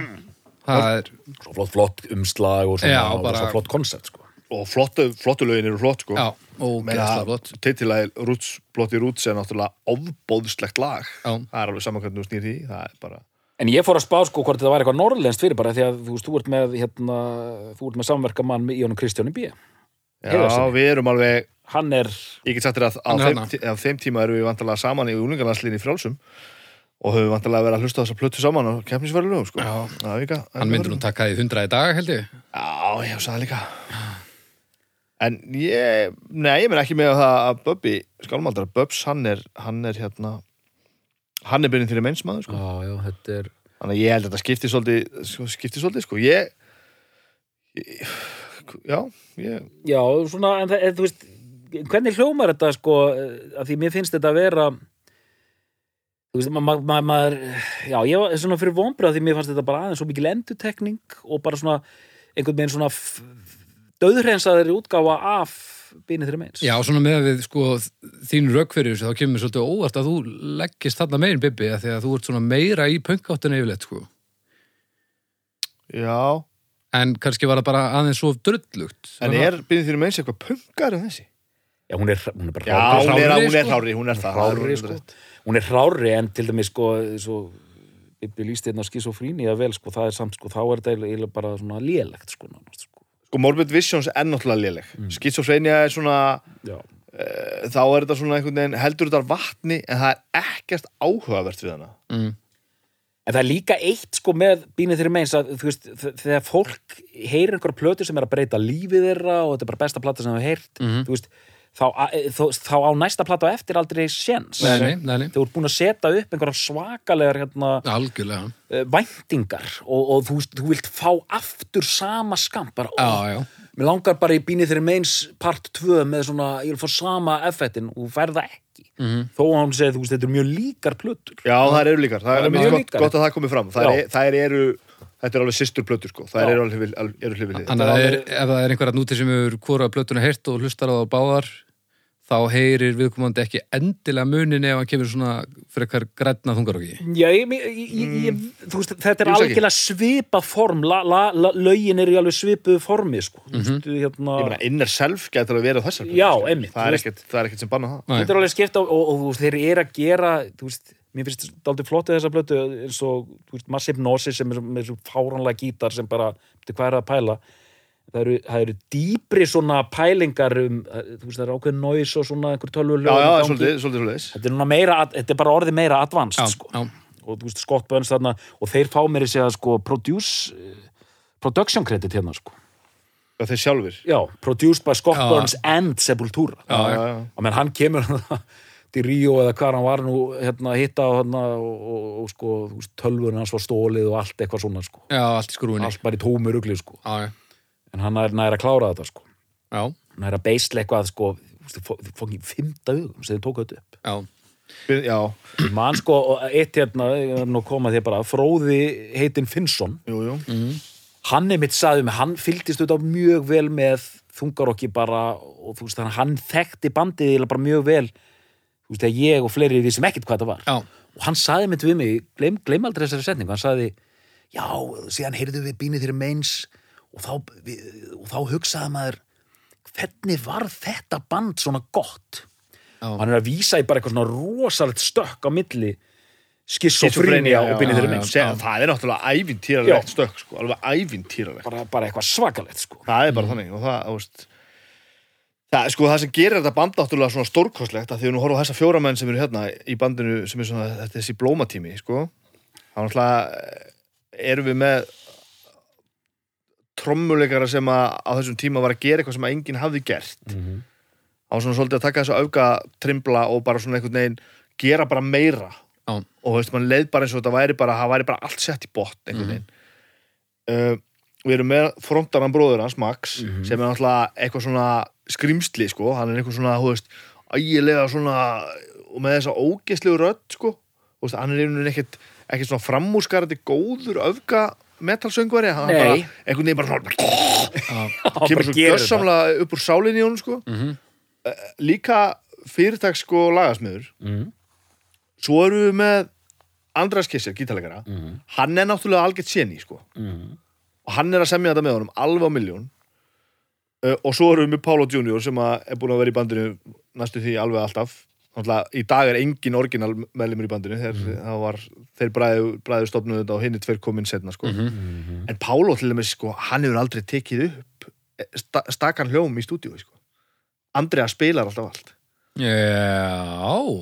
Það er, svo flott, flott umslag og svona, Já, og bara- svo flott koncept sko. Og flottu, flottu lögin eru flott sko já, og gæðslega flott. Titilæg Rúts, Blotti Rúts er náttúrulega ofbóðslegt lag Já. Það er alveg saman hvernig þú snýr því Það er bara en ég fór að spá sko hvort þetta var eitthvað norrlenskt fyrir bara því að þú veist, þú ert með hérna, þú ert með samverkamann í honum Kristjáni B Já, við erum alveg hann er, Ég get sagt þér að á þeim, á þeim tíma erum við vantarlega saman í úlingarlandslinni í frjálsum og höfum vantarlega verið að hlusta á þessa plötu saman og keppnisverðu lögum sko. Já. Það er líka Hann myndur nú taka því hundra í dag, held ég. Já, ég hef það líka En ég, nei, ég menn ekki með það að Bubbi, skálmaldara, Bubs, hann er, hann er hérna, hann er byrjun til að mennsmaður, sko. er Þannig að ég held að þetta skipti svolítið, sko, skipti svolítið, sko. Ég, ég já, ég, Já, svona, en það, þú veist hvernig hljómar þetta sko að því mér finnst þetta að vera þú veist, maður ma ma já, ég var svona fyrir vonbrið að því mér fannst þetta bara aðeins svo mikil endutekning og bara svona einhvern veginn svona döðhreinsaðir útgáfa af bínið þeirra meins Já, svona með að við, sko, þín raukverjur þá kemur svolítið óvart að þú leggist þarna megin, Bibi, af því að þú ert svona meira í pönkáttinu yfirleitt, sko. já. En kannski var það bara aðeins svo drullugt. En er byrjun til að menns eitthvað punkar en þessi? Já, hún er, hún er bara Já, hrári, hún er, hrári, hún er sko. hrári, hún er er sko. rétt. hún er hrári en til dæmis sko svo, Bibi líst hérna skisofríni að vel sko, það er samt sko, þá er þetta eiginlega bara svona lélegt sko, nánast, sko. Sko Morbid Visions er náttúrulega léleg mm. Skizofrenia er svona uh, þá er þetta svona einhvern veginn heldur þetta vatni en það er ekkert áhugavert við hana mm. En það er líka eitt sko með bínið þeirri meins að þú veist, þegar fólk heyrir einhverja plötu sem er að breyta lífið þeirra og þetta er bara besta plata sem þau heyrt Mhm. þú veist, þá, a- þó, þá á næsta plata á eftir aldrei séns. Þú ert búin að setja upp einhverja svakalegar hérna, Algjörlega. eh, væntingar og, og þú, þú vilt fá aftur sama skam bara, Já, já, mér langar bara í bínið þeirri meins part 2 með svona, ég vil fá sama effektin og það ekki. Mhm. þó að hún segir, þú veist, þetta er mjög líkar plötur. Já, það eru líkar, það Það er eru mjög gott, gott að það komi fram. Það er, það eru, þetta er alveg systur plötur sko. Það eru alveg eru hlið Þannig að það er, ef það er einhver að núti sem hefur hvora plötuna heyrt og hlustar á það báðar þá heyrir viðkomandi ekki endilega munin ef hann kemur svona frekar grænna þungarokki. Já, ég, ég, ég, ég, þú veist, þetta er algjörlega svipa form, la, la, la, lögin er í alveg svipuðu formi, sko. Mm -hmm. hérna, Ég meina, inner self getur að vera þessar Já, sko. einmitt, það er, það er ekkert sem banna það þetta er alveg skipt á, og, og, veist, þeir eru að gera, þú veist, mér finnst þetta aldrei flottið þessa blötu, eins og, þú veist, Massive Gnosis sem er þessu fáranlega gítar sem bara, hvað er það að pæla, það eru, það eru dýpri svona pælingar um, þú veist, það er ákveðin noise og svona einhver tölvu Já, já, svolítið, svolítið, svolítið Þetta er, núna meira, þetta er bara orðið meira advanced, Já, sko. já, og þú veist Scott Burns þarna og þeir fá mér í segja sko produce, eh, production credit hérna sko Já, þeir sjálfur já, produced by Scott Já. Burns and Sepultura Já, já. já. og menn hann kemur til Ríó eða hvað hann var nú hérna að hitta og, hérna, og, og, og sko tölvun hans var stólið og allt eitthvað svona sko já, allt í skrúinni. allt bara í tómi rugli sko Já, já, en hann er nær að klára þetta sko. Já, er að beisla eitthvað sko fókn í fymta hugum sem þið tóku þetta upp. Já, Já, Ég man sko, og eitt hérna, ég er nú að koma því bara, Fróði heitinn Finnsson, jú, jú. Hann er mitt saði mig, hann fylgdist auðvitað mjög vel með þungarokki bara og þú veist, þannig að hann þekkti bandið eiginlega bara mjög vel, þú veist, að ég og fleiri við sem ekkert hvað þetta var. já, Og hann saði mitt við mig, gleym, gleym aldrei þessari setningu, hann saði, já, síðan heyrðu við bínið þér meins og þá, við, og þá hugsaði maður, hvernig var þetta band svona gott? Já. Hann er að vísa í bara eitthvað svona rosalegt stökk á milli skissofrenia og já, meins. Se, Það er náttúrulega ævintýralegt stökk sko, alveg ævintýralegt Bara, bara eitthvað svakalegt, sko. Það er bara þannig og það, veist það, sko, það sem gerir þetta band náttúrulega svona stórkostlegt að því að nú horfum á þessa fjóra menn sem eru hérna í bandinu sem er svona þetta þessi blómatími sko. þá náttúrulega eh, erum við með trommuleikara sem að á þessum tíma var að gera eitthvað sem að enginn hafði gert Mm -hmm. á svona svolítið að taka þessu auka trimbla og bara svona einhvern veginn gera bara meira Já. og þú veist, mann leið bara eins og þetta væri bara væri bara allt sett í botn einhvern veginn uh, við erum með frontaran bróður hans, Max Mhm. sem er náttúrulega eitthvað svona skrimsli, sko, hann er eitthvað svona þú veist, ægilega svona og með þessa ógeslegu rödd, sko veist, hann er einhvern veginn ekkert ekkert svona framúskarandi góður öfga metalsöngvari, hann bara einhvern veginn bara svona kemur svo gössamlega upp úr sálinni honum, sko mhm, líka fyrirtaks sko lagasmiður Mhm. svo eru við með Andras Kisser, gítalegara Mhm. hann er náttúrulega algjört séni sko. Mhm. og hann er að semja þetta með honum alveg á miljón uh, og svo erum við með Pálo Junior sem er búin að vera í bandinu næstu því alveg alltaf í dag er engin orginal meðlumur í bandinu þeir, það var, þeir bræðu, bræðu stofnuðu þetta og hinn er tver komin setna sko. Mhm. en Pálo til dæmis sko, hann hefur aldrei tekið upp eh, sta, stakan hljóm í stúdíu sko. Andrea spilar alltaf allt já,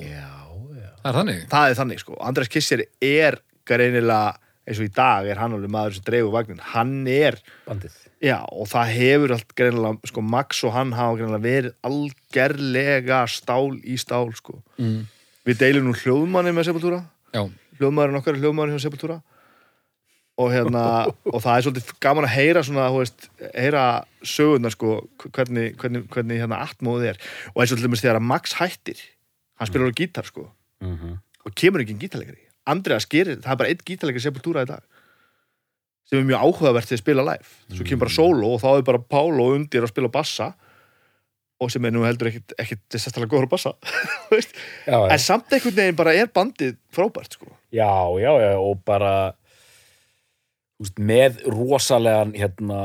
Já, já. það er þannig. það er þannig sko, Andreas Kisser er greinilega, eins og í dag er hann alveg maður sem dreigur vagnin, hann er Bandið. Já, og það hefur allt greinilega, sko, Max og hann hafa greinilega verið algerlega stál í stál, sko. Mm. við deilum nú hljóðmanni með Sepultura. Já, hljóðmaðurinn okkar er hljóðmaðurinn hjá Sepultura. Og hérna og það er svolítið gaman að heyra svona, þú veist, heyra sögurnar sko, hvernig, hvernig, hvernig hérna atmóðið er. Og eins og til dæmis þegar að Max hættir hann spilar á gítar sko. Mhm. og kemur ekki en gítarleikari. Andreas gerir, það er bara einn gítarleikari Sepultura í dag sem er mjög áhugavert til að spila live. Svo kemur bara solo og þá er bara Pálo undir að spila bassa og sem er nú heldur ekkit, ekkit sérstæðlega góður á bassa. Já, en samt einhvern veginn bara er bandið frábært sko. Já, já, já, og bara veist, með rosalegan hérna,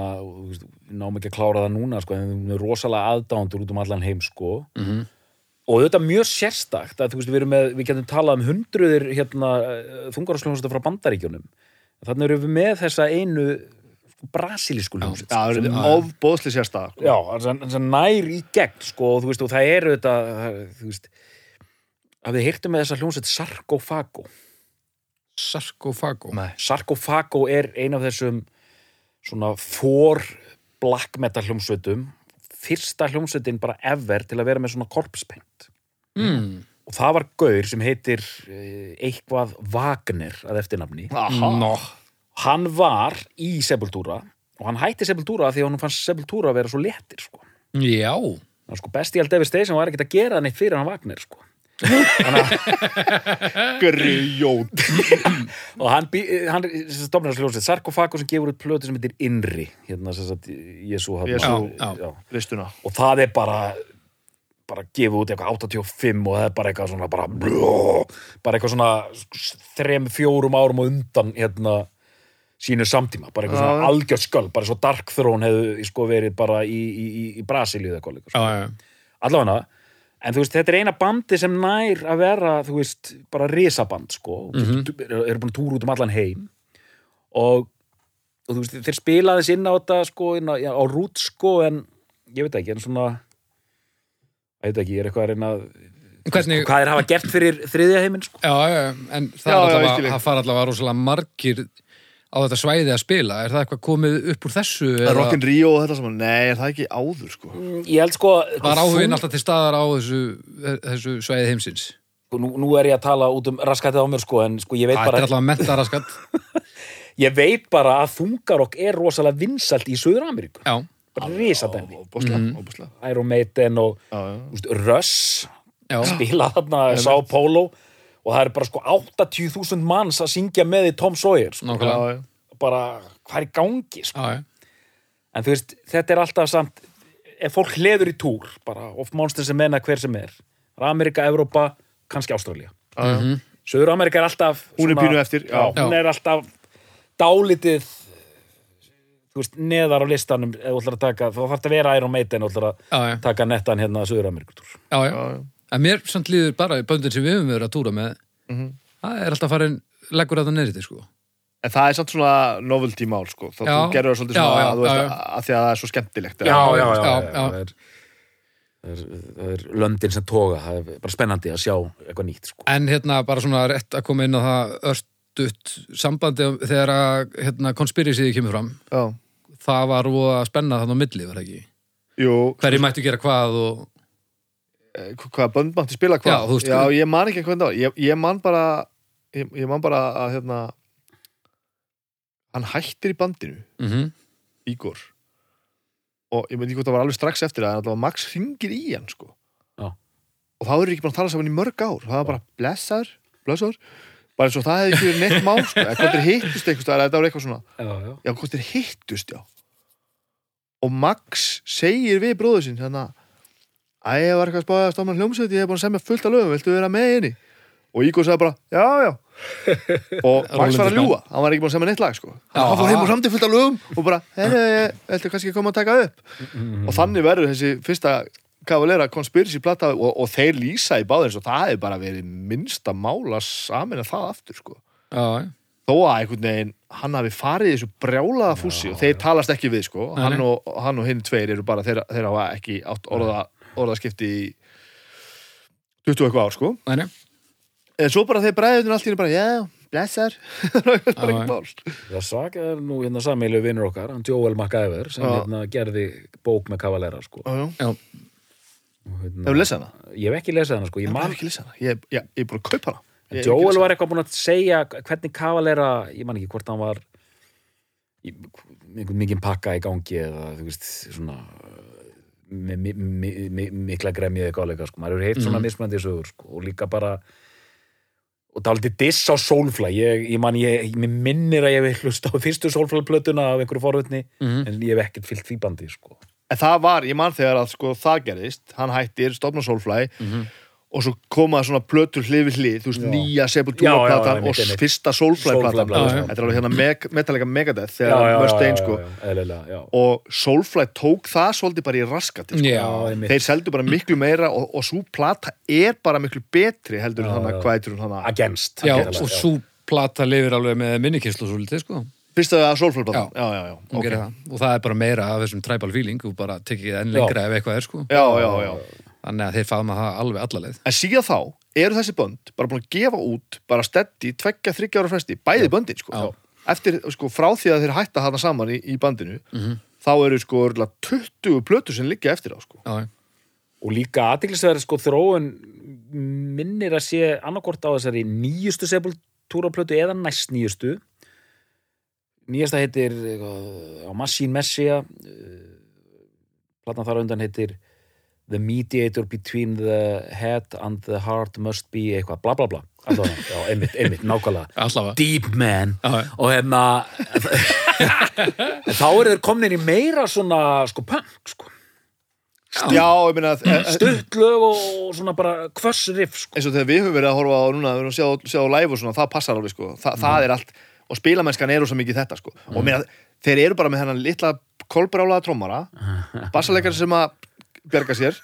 náum ekki að klára það núna sko, en með rosalega aðdándur út um allan heim sko. mhm, og þetta er mjög sérstakt að veist, við, erum með, við getum talað um hundruðir hérna, þungararsljónsþetta frá bandaríkjunum þannig erum við með þessa einu brasilísku hljómsveit er Já. ofbóðsli sérstæða sko. Já, það er nær í gegn sko, og þú veist, og það eru þetta veist hafið hirtum með þessa hljómsveit Sarkofago Sarkofago Nei. Sarkofago er ein af þessum svona for black metal hljómsveitum fyrsta hljómsveitin bara ever til að vera með svona korpspaint mm. Og það var gaur sem heitir eh, eitthvað Wagner að eftirnafni Aha. Nó hann var í Sepultura og hann hætti Sepultura því að hann fannst Sepultura að vera svo léttir sko. Já Það var sko Bestial Devastation var ekkert að gera neitt fyrir hann Wagner sko. Grjót og hann, bí- hann stofnar þessu hljómsveit Sarkofago sem gefur út plötu sem heitir Inri hérna sem sagt Jésu. Listuna og það er bara bara gefið út eitthvað 85 og það er bara eitthvað svona bara, bara eitthvað svona þrem, fjórum árum og undan hérna sínu samtíma, bara eitthvað svona já. algjörð sköld, bara svo Dark Throne hefðu sko verið bara í, í, í, í Brasilíu eða líka, sko. Allavega en þú veist, þetta er eina bandi sem nær að vera, þú veist, bara risaband sko, Mhm. eru er búin að túra út um allan heim og, og þú veist, þeir spilaðis inn á þetta sko, inn á, á rút sko, en ég veit ekki, en svona ég veit ekki, ég er eitthvað að reyna að Hvernig, hvað er hafa gert fyrir þriðja heiminn sko. já, já, en það, Já, er allavega, það fara allavega rosalega margir á þetta svæði að spila. Er það eitthvað komið upp úr þessu eða Rockin' Rio og þetta saman? Nei, er það ekki áður sko? Ég held sko var áhugin alltaf til staðar á þessu, þessu svæði heimsins? Sko, nú, nú er ég að tala út um raskatið á mér sko, en sko, ég veit það er bara allavega mentaraskat ég veit bara að þungarokk er rosalega vinsælt í Suður-Ameríku. Já, bara risadæmi Mhm. Iron Maiden og Russ já, spila þarna Sao Paulo og það er bara sko 80.000 manns að syngja með í Tom Sawyer sko. bara hvað er gangi sko. en þú veist, þetta er alltaf samt ef fólk hleður í túr bara of monster sem menna hver sem er er Amerika, Evrópa, kannski já. Mhm. Söður Amerika er alltaf Hún er pínu eftir, já. hún Já. er alltaf dálítið þú veist, neðar á listanum ef þú ætlar að taka, þá þarf þetta að vera Iron Maiden og ætlar að já, já, taka nettan hérna að Söður Amerikutúr já, já. Já, já. en mér samt líður bara í böndin sem við höfum verið að túra með Mhm. það er alltaf farin leggur þetta neyri sko En það er samt svona novelty mál sko Þá Já. þú gerur það svolítið Já, svona já, að, þú veist, já, að, að því að það er svo skemmtilegt já, já, já, Já, já, já. Það, er, það, er, það er löndin sem toga það er bara spennandi að sjá eitthvað nýtt sko. En hérna bara svona rétt að koma inn á það örstutt sambandi þegar að hérna, konspirisiði kemur fram já. Það var að spenna þannig á milli, var það ekki? Jú, Hverju mættu gera hvað og eh, hvað bönd mátti spila hvað? Já, þú veist- já ég man ekki hvernig var. Ég, ég man bara ég, ég man bara að hérna hann hættir í bandinu mm Ígor. Og ég veit ekki hvort það var alveg strax eftir það en alltaf Max ringir í hann sko. Já. og þá eru ekki bara að tala saman í mörg ár. Það var bara blessar, blessar bara eins og það hefði ekki verið neitt mál sko. Eða hvort þeir hittust einhvers staðar, þetta var eitthvað svona. Já, já. já, hvort þeir hittust, já. Og Max segir við bróður sinn hérna að ég var eitthvað að spáða að stofna hljómsveit ég hef búin að semja fullt af lögum, viltu vera með inni og Ígor sagði bara, já, já. Og Max var að ljúga. hann var ekki búin að semja neitt lag, sko. Hann fór heim og samtið fullt af lögum og bara, herru, viltu kannski koma að taka upp? Og þannig verður þessi fyrsta kavalera conspiracy plata og, og þeir lýsa í báðir og það hefur bara verið minnsta mála samin að það aftur, sko Já, já. þó að einhvern veginn hann hafi farið í þessu brjálaða fússi og þeir talast ekki við sko Nei, hann og, hann og hinn tveir eru bara þeir, þeir hafa ekki átt orða, orðaskipti í 20 og eitthvað ár sko Nei, nei. en svo bara þeir bræðinu allt í henni bara já, blessar það er bara Já, ekki mál Það saka er nú hérna sameilu vinnur okkar, hann Joel MacGyver sem Já. hérna gerði bók með kavalera sko. Já, já. Hérna, hefur lesað hana? Ég hef ekki lesað hana sko, ég man ekki lesað hana ég, er búin að kaupa hana hef Joel var eitthvað búinn að segja hvernig kavalera, ég man ekki hvort hann var einhvern mikinn pakka í gangi eða þú veist svona mi, mi, mi, mi, mikla gremið eitthvað áleika sko. maður hefur heilt svona Mhm. mismandi sögur sko. og líka bara og dálítið diss á Soulfly ég, ég man, ég, ég minnir að ég hef hlust á fyrstu Soulfly plötuna af einhverju forvitni Mhm. en ég hef ekkert fyllt því bandi sko. En það var, ég man þegar að sko það gerist hann hættir, stofna Soulfly Mhm. og svo koma svona plötur hlið við hlið, þú veist, Já. nýja Sepultura-platan og einmitt. fyrsta Soulfly-platan þetta er alveg hérna meg, Metallica Megadeth þegar Mustaine sko og Soulfly tók það svolítið bara í raskati sko. Já, þeir seldu bara miklu meira og, og svo plata er bara miklu betri heldur en hana, hvað já Against, og svo plata lifir alveg með minnikyslu svolítið, sko. Fyrsta að sólflöfblandan Já. Já, já, já, hún ok. gerir það. og það er bara meira af þessum tribal feeling og bara tekið enn Já. lengra ef eitthvað er sko já, já, já þannig að þeir faðma það alveg allaleið En síðan þá eru þessi bönd bara búin að gefa út bara steddi, tveggja, þryggja ára fresti bæði böndin, sko Já. Eftir, sko, frá því að þeir hætta hana saman í, í bandinu Mhm. þá eru sko örugglega 20 plötur sem liggja eftir á, sko já, og líka aðtiklisverð sko þróun minnir að sé annarkort á þessari nýjustu sepultúraplötu eða næst nýjustu nýjasta heitir eitthvað, á Machine Messia uh, platan þar undan heitir The mediator between the head and the heart must be eitthvað bla bla bla. Alltaf, já, einmitt, einmitt, nákvæmlega. Deep Man. Já. og hérna þá eru þeir komin í meira svona sko punk sko. Já, ég meina að- e- e- stuttlög og svona bara hvers riff sko. eins og þegar við höfum verið að horfa á núna, við höfum að sjá, sjá live og svona, það passar alveg sko, Þa, það er allt og spilamennskan eru svo mikið þetta sko. Og meina, þeir eru bara með hennan litla kolbrálaða trommara, bassaleikari sem að bjarga sér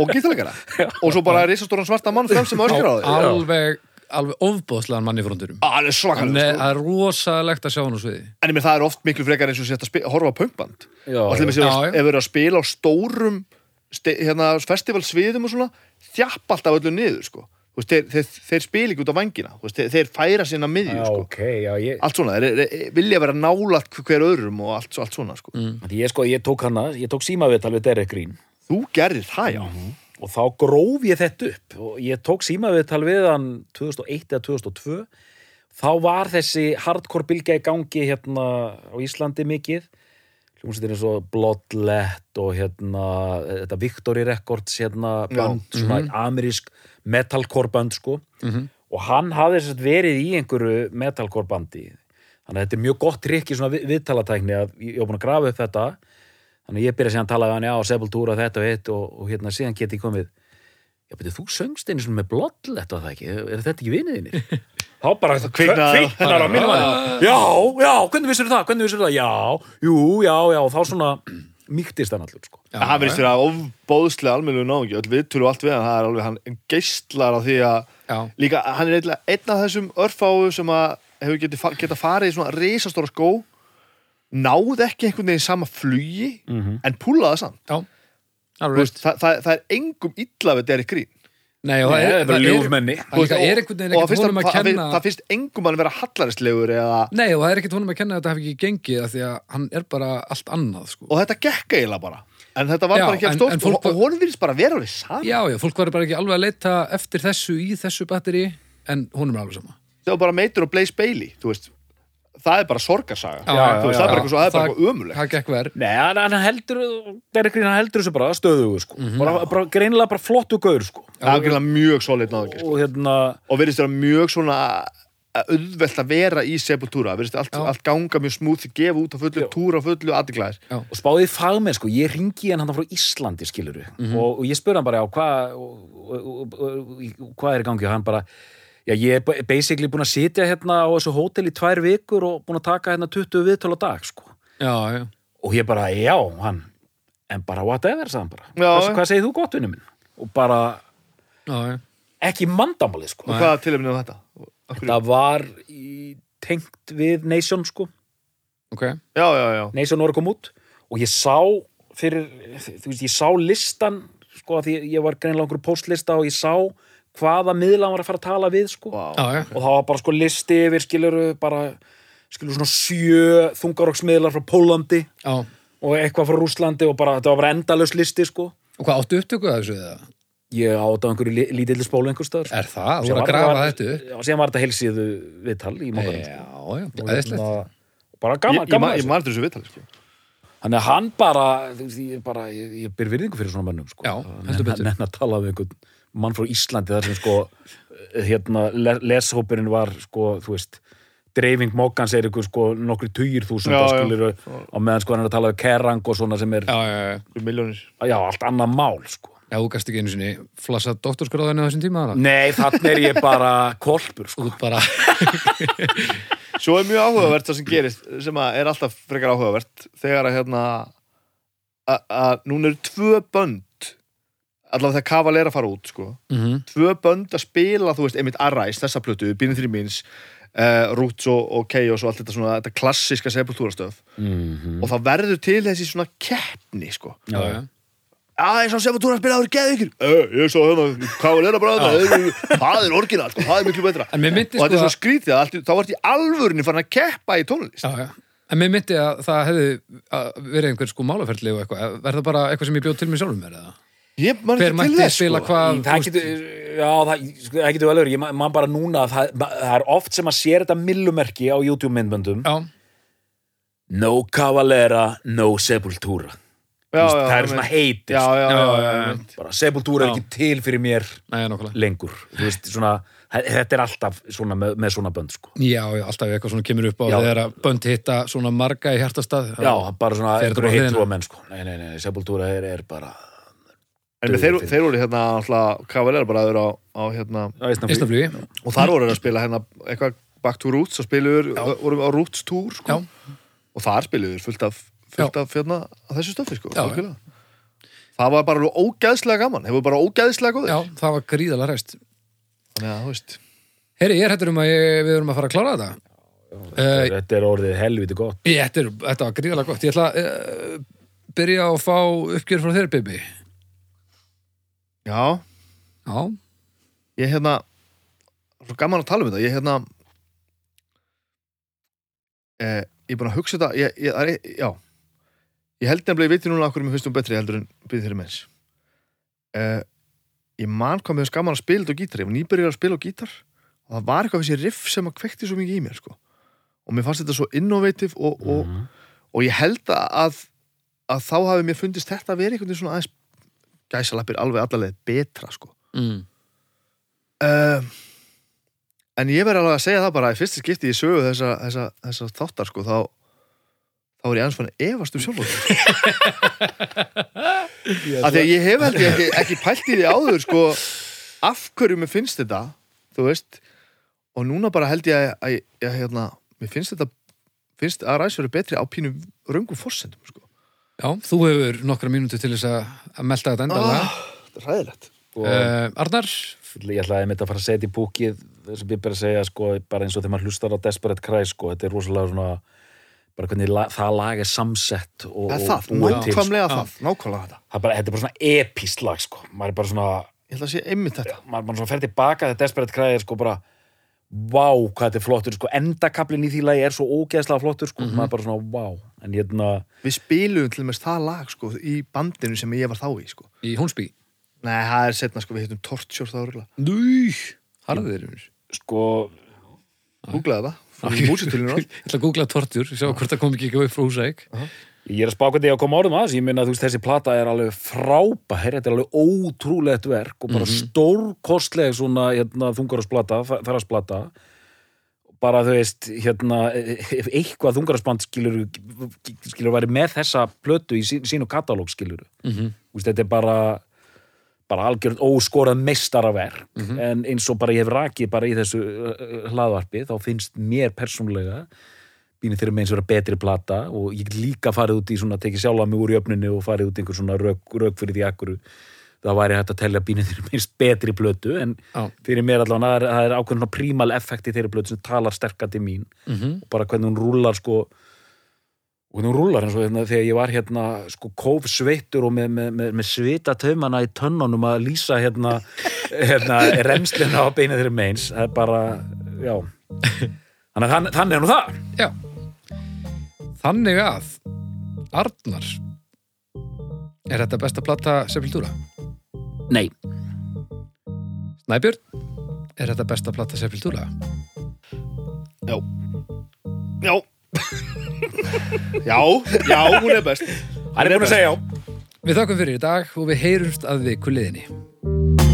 og gítalegara og svo bara risastóran svarta mann frem sem öskar á þeir alveg, alveg ofbóðslegan manni frundurum Það er svakalega sko. það er rosalegt að sjá hann á sviði. En meina það er oft miklu frekar eins og sért að horfa á punkband Já, og allir með sér já. ef við erum að spila á stórum hérna, festivalsviðum og svona þjapp alltaf öllu niður sko. Þú veist, þeir, þeir, þeir spila ekki út á vangina veist, þeir, þeir færa sinna miðju já, sko. ok, já, ég, allt svona, þeir, þeir vilja vera nálat hver öðrum og allt, allt svona sko. Því ég sko, ég tók hana, ég tók símaviðtal við Derek Green. Þú gerir það já. Og þá gróf ég þetta upp og ég tók símaviðtal við hann 2001 eða 2002 þá var þessi hardcore bylgja í gangi hérna á Íslandi mikið. Hljómsveitir eins og Bloodlet og hérna þetta Victory Records hérna band, svona amerísk metalcore band sko. Og hann hafði að verið í einhverju metalcore bandi. Þannig að þetta er mjög gott trikk í svona við- viðtalatækni að ég var búin að grafa upp þetta. Þannig að ég byrja síðan að tala við hann já, Sepultura þetta og hitt og, og hérna síðan geti ég komið. Já, betur þú söngst einu svona með Bloodlet og það ekki, er þetta ekki viniðinni? þá bara kviknar á manni. já, já, hvernig vissir það, hvernig vissir það? Já, jú, já, já, og þá svona mýktist hann allur sko. Já, það finnst þér að ofbóðslega almennu náungi öll við og allt við hann, það er alveg hann geistlar á því að Já. líka, hann er eitthvað einn af þessum örfáu sem að hefur getið geta farið í svona risastóra skó náð ekki einhvern veginn sama flugi en púlaði samt. Veist, það, það, það er engum illa við Derek Green Nei, og það er bara ljúfmenni. Og það finnst, að það, það, kenna það finnst engum að vera hallarislegur eða, Nei, og það er ekkert honum að kenna að þetta hafi ekki gengið af því að hann er bara allt annað sko. og þetta gekk eiginlega bara en þetta var Já, bara ekki en fólk og, og honum virðist bara vera alveg saman Já, já, fólk var bara ekki alveg að leita eftir þessu í þessu batteri en honum er alveg sama það var bara Meitur og Blaze Bailey þú veist, það er bara sorgarsaga. Já, já, Þú veist, já, það er bara já. eitthvað svo, það er bara Það- eitthvað ömulegt Það gekk verð Nei, hann, hann heldur, hann heldur þessu bara stöðugu sko, bara, bara greinilega bara flottu gaur sko. Það er greinlega mjög solid náðingi og hérna, og virðist vera mjög svona auðvelt að vera í Sepultura. Virðist allt, allt ganga mjög smúð gefa út á fullu, Já. túra á fullu, aðdeglaðir og spáðið fagmenn sko, ég ringi hann hann frá Íslandi skiluru og, og ég spurði hann bara, já, hvað hvað er í gangi? Og hann bara, já, ég er ba- basically búin að sitja hérna á þessu hótel í tvær vikur og búin að taka hérna 20 viðtöl á dag sko, Já, já, og ég bara, já, hann en bara whatever, sagði hann bara Já, hvað, já. hvað segir þú gott, vinnu minn? og bara, já, já. ekki mandamáli sko og hvaða tilefnið á þetta? Akkur, það var í, tengt við Nation sko Ok, já, já, já, Nation var að koma út og ég sá fyrir, þú veist, ég sá listan sko, að því ég var greinlega okkur postlista og ég sá hvaða miðla hann var að fara að tala við sko, Vá. já, já, og það var bara sko listi yfir skiluru, bara skiluru svona sjö þungaroksmiðlar frá Pólandi já og eitthvað frá Rúslandi og bara, þetta var bara endalaus listi sko Og hvað áttu upptöku að þessu eða? ég átt á einhverju li- lítilli spólu einhver stöður Er það? Þú voru að grafa þetta upp? og síðan var þetta heilsíðu viðtal í Já, móðan já, og æðislegt hérna, bara gaman, gaman man- að ég eftir þessu viðtali sko. Þannig að hann bara, ég, bara, ég, ég ber virðingu fyrir svona mönnum, sko. Já, heldur betur. Nenn að tala við einhvern mann frá Íslandi þar sem, sko, hérna, le- leshópurinn var, sko, þú veist, dreifing mókans er ykkur, sko, nokkri tugir þúsund Já, og já. skilur á meðan, sko, hann er að tala við Kerrang og svona sem er, Já, já, já já, allt annað mál, sko. Já, þú gast ekki einu sinni flassa doktorskráðinu á þessum tíma þarna? Nei, þannig er ég bara kolpur, sko. Bara Svo er mjög áhugavert það sem gerist sem að er alltaf frekar áhugavert þegar að hérna að- að núna eru tvö bönd allavega þegar Cavalera fara út sko. Mhm. tvö bönd að spila, þú veist, einmitt Arise, þessa plötu, Bínir þrjum míns uh, Roots og, og Chaos og allt þetta svona þetta klassiska sepultúrastöf Mhm. og það verður til þessi svona keppni sko. Já, já. Já, ég sá sepultúra að spila áður geðu ykkur ég sá hérna, Cavalera bara þarna, það er orginal, sko, það er miklu betra og þetta er sko svo skrítið að þá vart í alvörinni farin að keppa í tónlist Já, já. En mér myndi að það hefði að verið einhver sko málaferli og eitthvað. Er það bara eitthvað sem ég bjóð til mér sjálfum mér eða? Ég man ekki til þess sko. hvað? það getur, já, það, sko, það getur vel verið, ég man- bara núna að það, það er oft sem að sér þetta millumerki á YouTube myndböndum Já, No Cavalera, no Sepultura já, já, það er svona heiti já, já, já, Já, já, já, já, já. bara Sepultura er ekki til fyrir mér nokkulega. lengur Þú veist, svona, þetta er alltaf svona með, með svona bönd sko. Já, já, alltaf eitthvað svona kemur upp á þegar bönd hitta svona marga í hjartastað. já, bara svona einhverju hliðina. heitrúa menn sko. nei, nei, nei, Sepultura er, er bara En þeir, þeir voru hérna alltaf Cavalera bara aður á, á hérna Ísnaflugi. og þar voru þeir að spila hérna eitthvað Back to Roots og spiluður voru á Roots Tour sko. Já. og þar spiluður fullt af, fullt af hérna, þessu stöfi sko, Já, það var bara alveg ógæðslega gaman hefur bara ógæðslega góður Já, það var gríðalega reist. þannig að þú veist Heyri, ég er hættur um að ég, við erum að fara að klára þetta. Uh, þetta er orðið helviti gott ég, þetta, er, þetta var gríðalega gott. Ég ætla að uh, byrja að fá uppgjör frá þér, Bibi. Já, Já, ég hérna svo gaman að tala um þetta. Ég hérna eh, ég er búin að hugsa þetta. Ég, ég, er, já. Ég held nefnilega, ég veit núna okkur um betri heldur en byrðið þeirri menns eh, ég man hvað mér finnst gaman að spila þetta á gítar. Ég var nýbyrjar að spila á gítar og það var eitthvað þessi riff sem að kveikti svo mikið í mér sko. og mér fannst þetta svo innovative og, og, Mhm. og ég held að að þá hafi mér fundist þetta að vera einhvern veginn svona aðeins gæsalappir alveg allaveg betra sko mm. Uh, en ég verði alveg að segja það bara í fyrsta skipti í sögu þessa, þessa, þessa þáttar sko, þá þá er ég aðeins fann efast um sjálf af því að ég hef held ég ekki, ekki pælt í því áður sko, af hverju mér finnst þetta þú veist og núna bara held ég að, að, að hérna, mér finnst þetta finnst að ræs verið betri á pínu röngum forsendum sko. Já, þú hefur nokkra mínútu til þess að, að melta þetta endalega. ah, þetta er ræðilegt og Uh, Arnar, ég ætlaði einmitt að fara að setja í búkið þess að ég bara að segja sko, bara eins og þegar maður hlustar á Desperate Cry sko, þetta er rosalega svona bara hvernig la, það lag er samsett og, það er og það, búið til, sko. nákvæmlega það nákvæmlega þetta, það er bara, þetta er bara svona epíst lag sko. maður er bara svona, ég ætla að sé einmitt þetta maður, maður svona fer tilbaka þegar Desperate Cry er sko bara vá, hvað þetta er flottur, sko, endakablin í því lagi er svo ógeðslega flottur, sko, maður er bara svona vá, en hérna við spilum til með það lag sko, í bandinu sem ég var þá í sko. í Hónsby. Nei, það er setna sko, við hittum Torture þá rúglega. Núi, harðir. sko, Googlaði það, Ég ætla að googla tortur, sjá hvort það kom ekki ekki upp frá húsæk. Ég er að spáka því að koma orðum að þessu, ég minna að þessi plata er alveg frábær, þetta er alveg ótrúlegt verk og bara stórkostleg svona hérna, þungarasplata, þarasplata bara þú veist hérna, ef eitthvað þungarasband skilur skilur væri með þessa plötu í sín, sínu katalóg skilur Mm Þú veist, þetta er bara bara algjörð óskorað meistaraverk. En eins og bara ég hef rakið bara í þessu hlaðvarpi þá finnst mér persónlega býnir þeirra með eins og vera betri plata og ég get líka farið út í svona tekið sjálfa mig úr jöfnunni og farið út í einhver svona rök, rök fyrir því akkur það væri hægt að telja býnir þeirra minnst betri plötu en Já. fyrir mér allavega það er, það er ákveðin prímal effekt í þeirri plötu sem talar sterkar til mín -hmm. og bara hvernig hún rúlar sko og hvernig hún rúlar eins og hérna, þegar ég var hérna sko kóf sveittur og með, með, með, með svita taumana í tönnunum að lýsa hérna, hérna remslina á beinið þeirri meins það er bara, já þannig að þann, þannig er nú það Já. Þannig að Arnar Er þetta besta plata Sepultura? Nei, Snæbjörn Er þetta besta plata Sepultura? Já. Já. Já, já, hún er best. Hann er búin að segja já Við þakkum fyrir í dag og við heyrumst að við kulliðinni